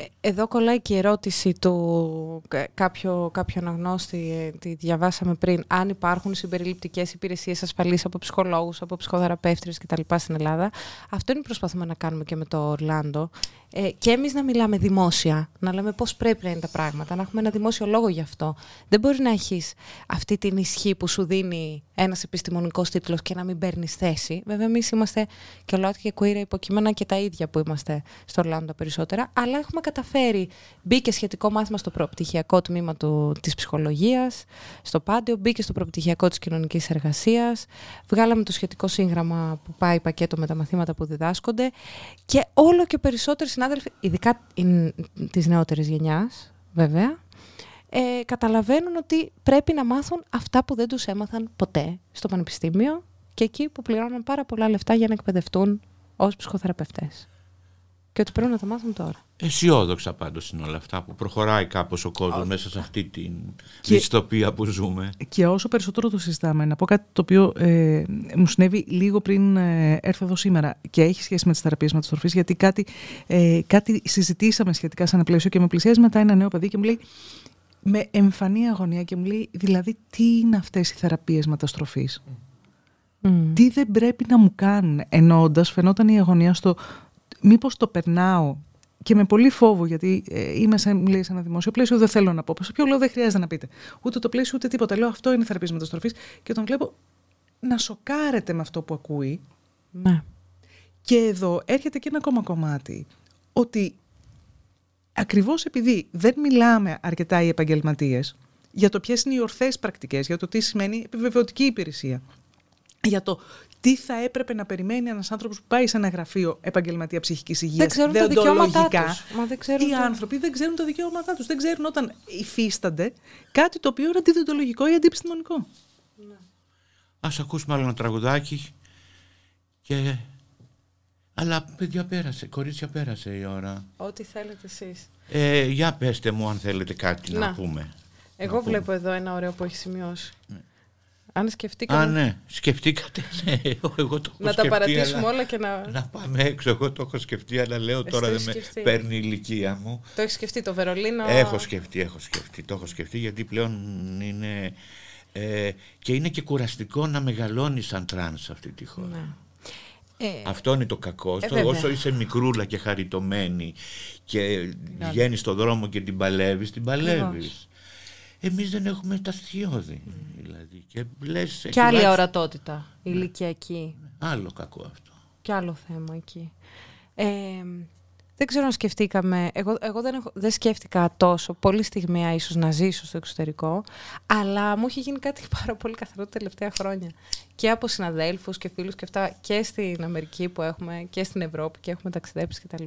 Ε, Εδώ κολλάει και η ερώτηση του κα- κάποιο, κάποιο αναγνώστη, ε, τη διαβάσαμε πριν, αν υπάρχουν συμπεριληπτικές υπηρεσίες ασφαλείς από ψυχολόγους, από ψυχοθεραπεύτριες κτλ. στην Ελλάδα. Αυτό είναι που προσπαθούμε να κάνουμε και με το Ορλάντο. Ε, και εμείς να μιλάμε δημόσια, να λέμε πώς πρέπει να είναι τα πράγματα, να έχουμε ένα δημόσιο λόγο γι' αυτό. Δεν μπορεί να έχεις αυτή την ισχύ που σου δίνει ένας επιστημονικός τίτλος και να μην παίρνεις θέση. Βέβαια, εμείς είμαστε και ΛΟΑΤ και queer υποκείμενα και τα ίδια που είμαστε στο Ορλάντο περισσότερα, αλλά έχουμε καταφέρει. Μπήκε σχετικό μάθημα στο προπτυχιακό τμήμα του, της ψυχολογίας, στο Πάντιο, μπήκε στο προπτυχιακό της κοινωνικής εργασίας, βγάλαμε το σχετικό σύγγραμμα που πάει πακέτο με τα μαθήματα που διδάσκονται και όλο και περισσότεροι συνάδελφοι, ειδικά η- της νεότερης γενιάς, βέβαια, ε, καταλαβαίνουν ότι πρέπει να μάθουν αυτά που δεν τους έμαθαν ποτέ στο πανεπιστήμιο και εκεί που πληρώνουν πάρα πολλά λεφτά για να εκπαιδευτούν ως ψυχοθεραπευτές. Και ότι πρέπει να τα μάθουν τώρα. Αισιόδοξα πάντως είναι όλα αυτά που προχωράει κάπως ο κόσμος μέσα σε αυτή την Και- δυστοπία που ζούμε. Και όσο περισσότερο το συζητάμε, να πω κάτι το οποίο ε, μου συνέβη λίγο πριν ε, έρθω εδώ σήμερα και έχει σχέση με τις θεραπείες μεταστροφής, γιατί κάτι, ε, κάτι συζητήσαμε σχετικά σαν πλαίσιο και με πλησιάζει μετά ένα νέο παιδί και μου λέει με εμφανή αγωνία και μου λέει δηλαδή τι είναι αυτές οι θεραπείες μεταστροφής; Τι δεν πρέπει να μου κάνουν. Εννοώντας φαινόταν η αγωνία στο μήπως το περνάω και με πολύ φόβο, γιατί ε, είμαι σε, μου λέει, σε ένα δημόσιο πλαίσιο, δεν θέλω να πω. Σε ποιο λέω δεν χρειάζεται να πείτε. Ούτε το πλαίσιο ούτε τίποτα. Λέω αυτό είναι θεραπεία μεταστροφής και τον βλέπω να σοκάρεται με αυτό που ακούει. Ναι. Και εδώ έρχεται και ένα ακόμα κομμάτι. Ότι ακριβώς επειδή δεν μιλάμε αρκετά οι επαγγελματίες για το ποιες είναι οι ορθές πρακτικές, για το τι σημαίνει επιβεβαιωτική υπηρεσία, για το τι θα έπρεπε να περιμένει ένας άνθρωπος που πάει σε ένα γραφείο επαγγελματία ψυχικής υγείας; Δεν ξέρουν τα δικαιώματά τους. Μα δεν ξέρουν Οι το... άνθρωποι δεν ξέρουν τα δικαιώματά τους. Δεν ξέρουν όταν υφίστανται κάτι το οποίο είναι αντιδεντολογικό ή αντιπιστημονικό. Ναι. Α ακούσουμε άλλο ένα τραγουδάκι και αλλά παιδιά πέρασε, κορίτσια πέρασε η ώρα. Ό,τι θέλετε εσείς. Ε, για πέστε μου αν θέλετε κάτι να, πούμε. Εγώ να βλέπω εδώ ένα ωραίο που έχει σημειώσει. Ναι. Αν σκεφτήκατε. Α, ναι, σκεφτήκατε. Ναι, εγώ το έχω να τα παρατήσουμε όλα και να. Να πάμε έξω. Εγώ το έχω σκεφτεί, αλλά λέω τώρα δεν με παίρνει η ηλικία μου. Το έχεις σκεφτεί το Βερολίνο. Έχω σκεφτεί, έχω σκεφτεί. Το έχω σκεφτεί γιατί πλέον είναι. Ε, και είναι και κουραστικό να μεγαλώνεις σαν τρανς σε αυτή τη χώρα. Ναι. Ε, Αυτό είναι το κακό. Ε, όσο είσαι μικρούλα και χαριτωμένη και βγαίνεις στον δρόμο και την παλεύεις, την παλεύεις. Εμείς δεν έχουμε τα στοιχειώδη. Δηλαδή, και, λες, και άλλη ορατότητα ηλικιακή. Άλλο κακό αυτό. Και άλλο θέμα εκεί. Ε, δεν ξέρω αν σκεφτήκαμε. Εγώ, εγώ δεν, έχω, δεν σκέφτηκα τόσο πολύ στιγμία ίσως να ζήσω στο εξωτερικό, αλλά μου έχει γίνει κάτι πάρα πολύ καθαρό τα τελευταία χρόνια. Και από συναδέλφους και φίλους και αυτά, και στην Αμερική που έχουμε, και στην Ευρώπη και έχουμε ταξιδέψει κτλ.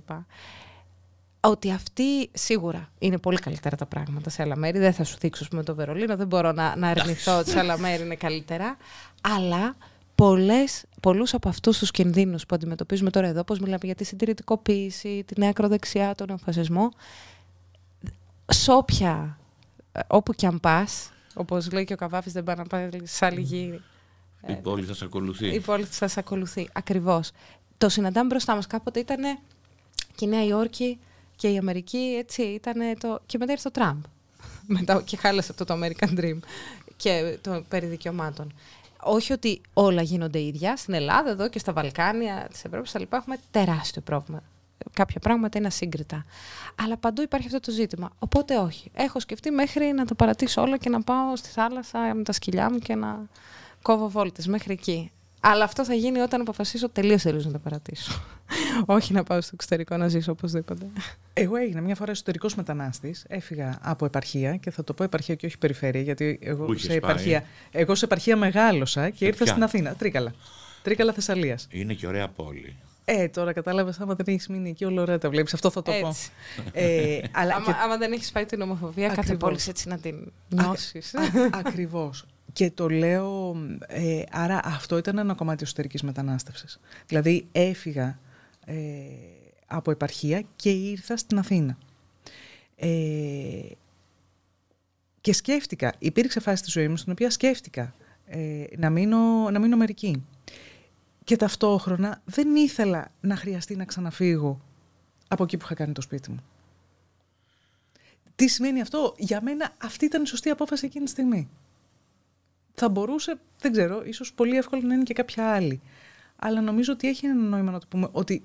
Ότι αυτή σίγουρα είναι πολύ καλύτερα τα πράγματα σε άλλα μέρη. Δεν θα σου δείξω με το Βερολίνο, δεν μπορώ να, να αρνηθώ ότι σε άλλα μέρη είναι καλύτερα. Αλλά πολλές, πολλούς από αυτούς τους κινδύνους που αντιμετωπίζουμε τώρα εδώ, όπως μιλάμε για τη συντηρητικοποίηση, την ακροδεξιά, τον εμφασισμό, σ' όποια, ε, όπου και αν πας, όπως λέει και ο Καβάφης, δεν πάει να πάει σε άλλη γη. Η ε, πόλη θα σε ακολουθεί. Η πόλη θα σε ακολουθεί, ακριβώς. Το συναντάμε μπροστά μας. Κάποτε ήταν και η Νέα Υόρκη και η Αμερική, έτσι, ήταν το... και μετά ήρθε το Τραμπ. μετά και χάλασε αυτό το American Dream και το περί δικαιωμάτων όχι ότι όλα γίνονται ίδια. Στην Ελλάδα, εδώ και στα Βαλκάνια της Ευρώπης, τα λοιπά, έχουμε τεράστιο πρόβλημα. Κάποια πράγματα είναι ασύγκριτα. Αλλά παντού υπάρχει αυτό το ζήτημα. Οπότε όχι. Έχω σκεφτεί μέχρι να τα παρατήσω όλα και να πάω στη θάλασσα με τα σκυλιά μου και να κόβω βόλτες μέχρι εκεί. Αλλά αυτό θα γίνει όταν αποφασίσω τελείως τελείως να τα παρατήσω. Όχι να πάω στο εξωτερικό να ζήσω οπωσδήποτε. Εγώ έγινα μια φορά εσωτερικός μετανάστης. Έφυγα από επαρχία και θα το πω επαρχία και όχι περιφέρεια, γιατί εγώ, σε επαρχία, εγώ σε επαρχία μεγάλωσα και ήρθα στην Αθήνα. Τρίκαλα. Τρίκαλα Θεσσαλίας. Είναι και ωραία πόλη. Ε, τώρα κατάλαβες, άμα δεν έχεις μείνει εκεί, όλο ωραία τα βλέπεις. Αυτό θα το πω. Ε, αλλά άμα, και... άμα δεν έχεις πάει την ομοφοβία, κάθε πόλη έτσι να την νιώσεις. Ακριβώς. Και το λέω, ε, άρα αυτό ήταν ένα κομμάτι εσωτερικής μετανάστευσης. Δηλαδή έφυγα ε, από επαρχία και ήρθα στην Αθήνα. Ε, και σκέφτηκα, υπήρξε φάση στη ζωή μου στην οποία σκέφτηκα ε, να, μείνω, να μείνω μερική. Και ταυτόχρονα δεν ήθελα να χρειαστεί να ξαναφύγω από εκεί που είχα κάνει το σπίτι μου. Τι σημαίνει αυτό; Για μένα αυτή ήταν η σωστή απόφαση εκείνη τη στιγμή θα μπορούσε, δεν ξέρω, ίσως πολύ εύκολο να είναι και κάποια άλλη. Αλλά νομίζω ότι έχει ένα νόημα να το πούμε ότι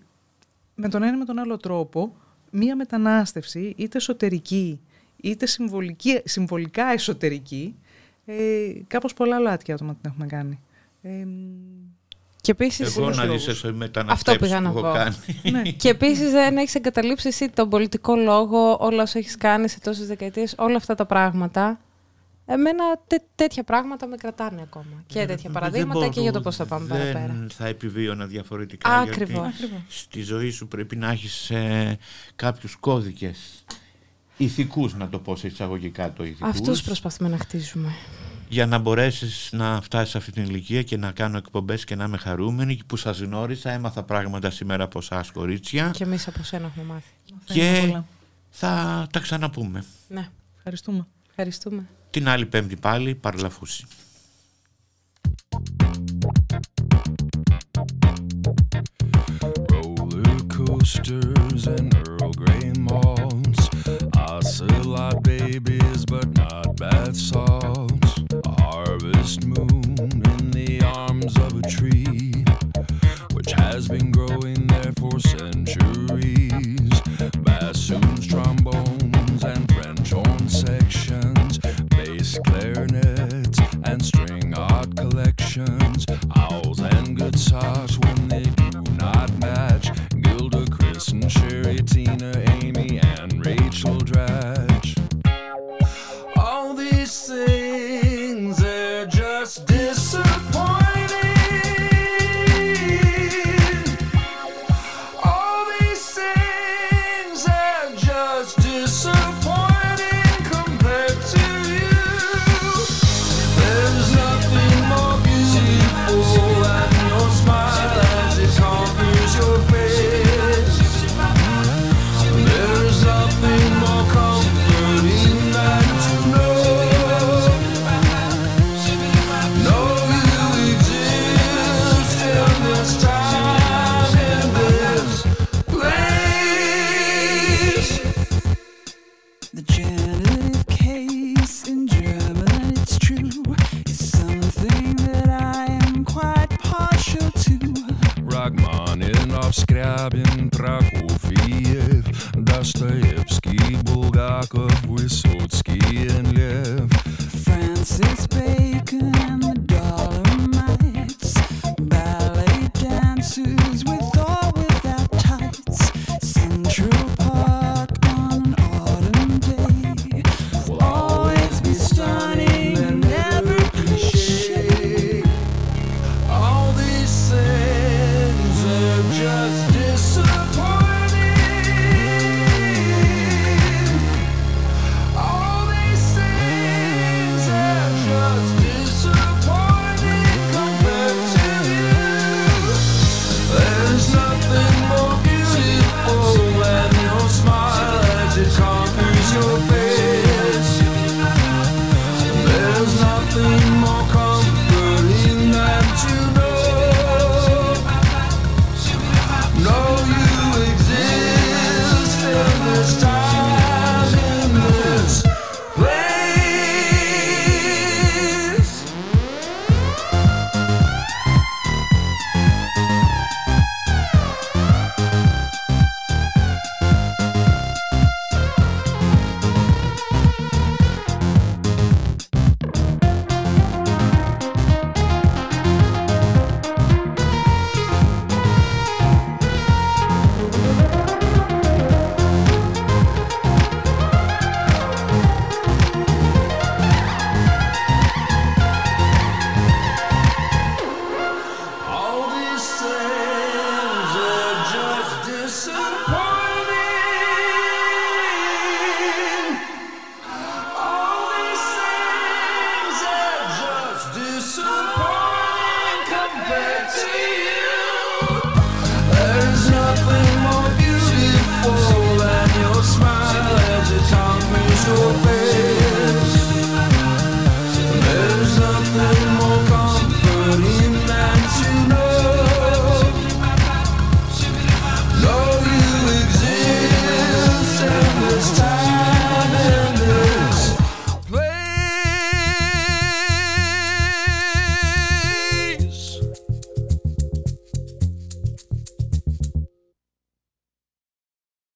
με τον ένα ή με τον άλλο τρόπο μία μετανάστευση, είτε εσωτερική, είτε συμβολική, συμβολικά εσωτερική, ε, κάπως πολλά λάτια άτομα την έχουμε κάνει. Ε, και επίσης, Εγώ να δεις εσύ μεταναστεύσεις που έχω κάνει. ναι. Και επίσης δεν έχεις εγκαταλείψει εσύ τον πολιτικό λόγο, όλα όσα έχεις κάνει σε τόσες δεκαετίες, όλα αυτά τα πράγματα Εμένα τέ, τέτοια πράγματα με κρατάνε ακόμα. Και τέτοια παραδείγματα και για το πώς θα πάμε παραπέρα. Δεν θα επιβίωνα διαφορετικά. Ακριβώς. Στη ζωή σου πρέπει να έχεις ε, κάποιους κώδικες ηθικούς, να το πω σε εισαγωγικά το ηθικούς. Αυτούς προσπαθούμε να χτίζουμε. Για να μπορέσεις να φτάσεις σε αυτή την ηλικία και να κάνω εκπομπές και να είμαι χαρούμενη που σας γνώρισα, έμαθα πράγματα σήμερα από εσάς, κορίτσια. Και εμείς από σένα έχουμε μάθει. Και θα τα ξαναπούμε. Ναι. Ευχαριστούμε. Ευχαριστούμε. Την άλλη πέμπτη πάλι παραλαφούση. Roller coasters and Earl Grey malls Ocelot babies but not bath salts A harvest moon in the arms of a tree Which has been growing there for centuries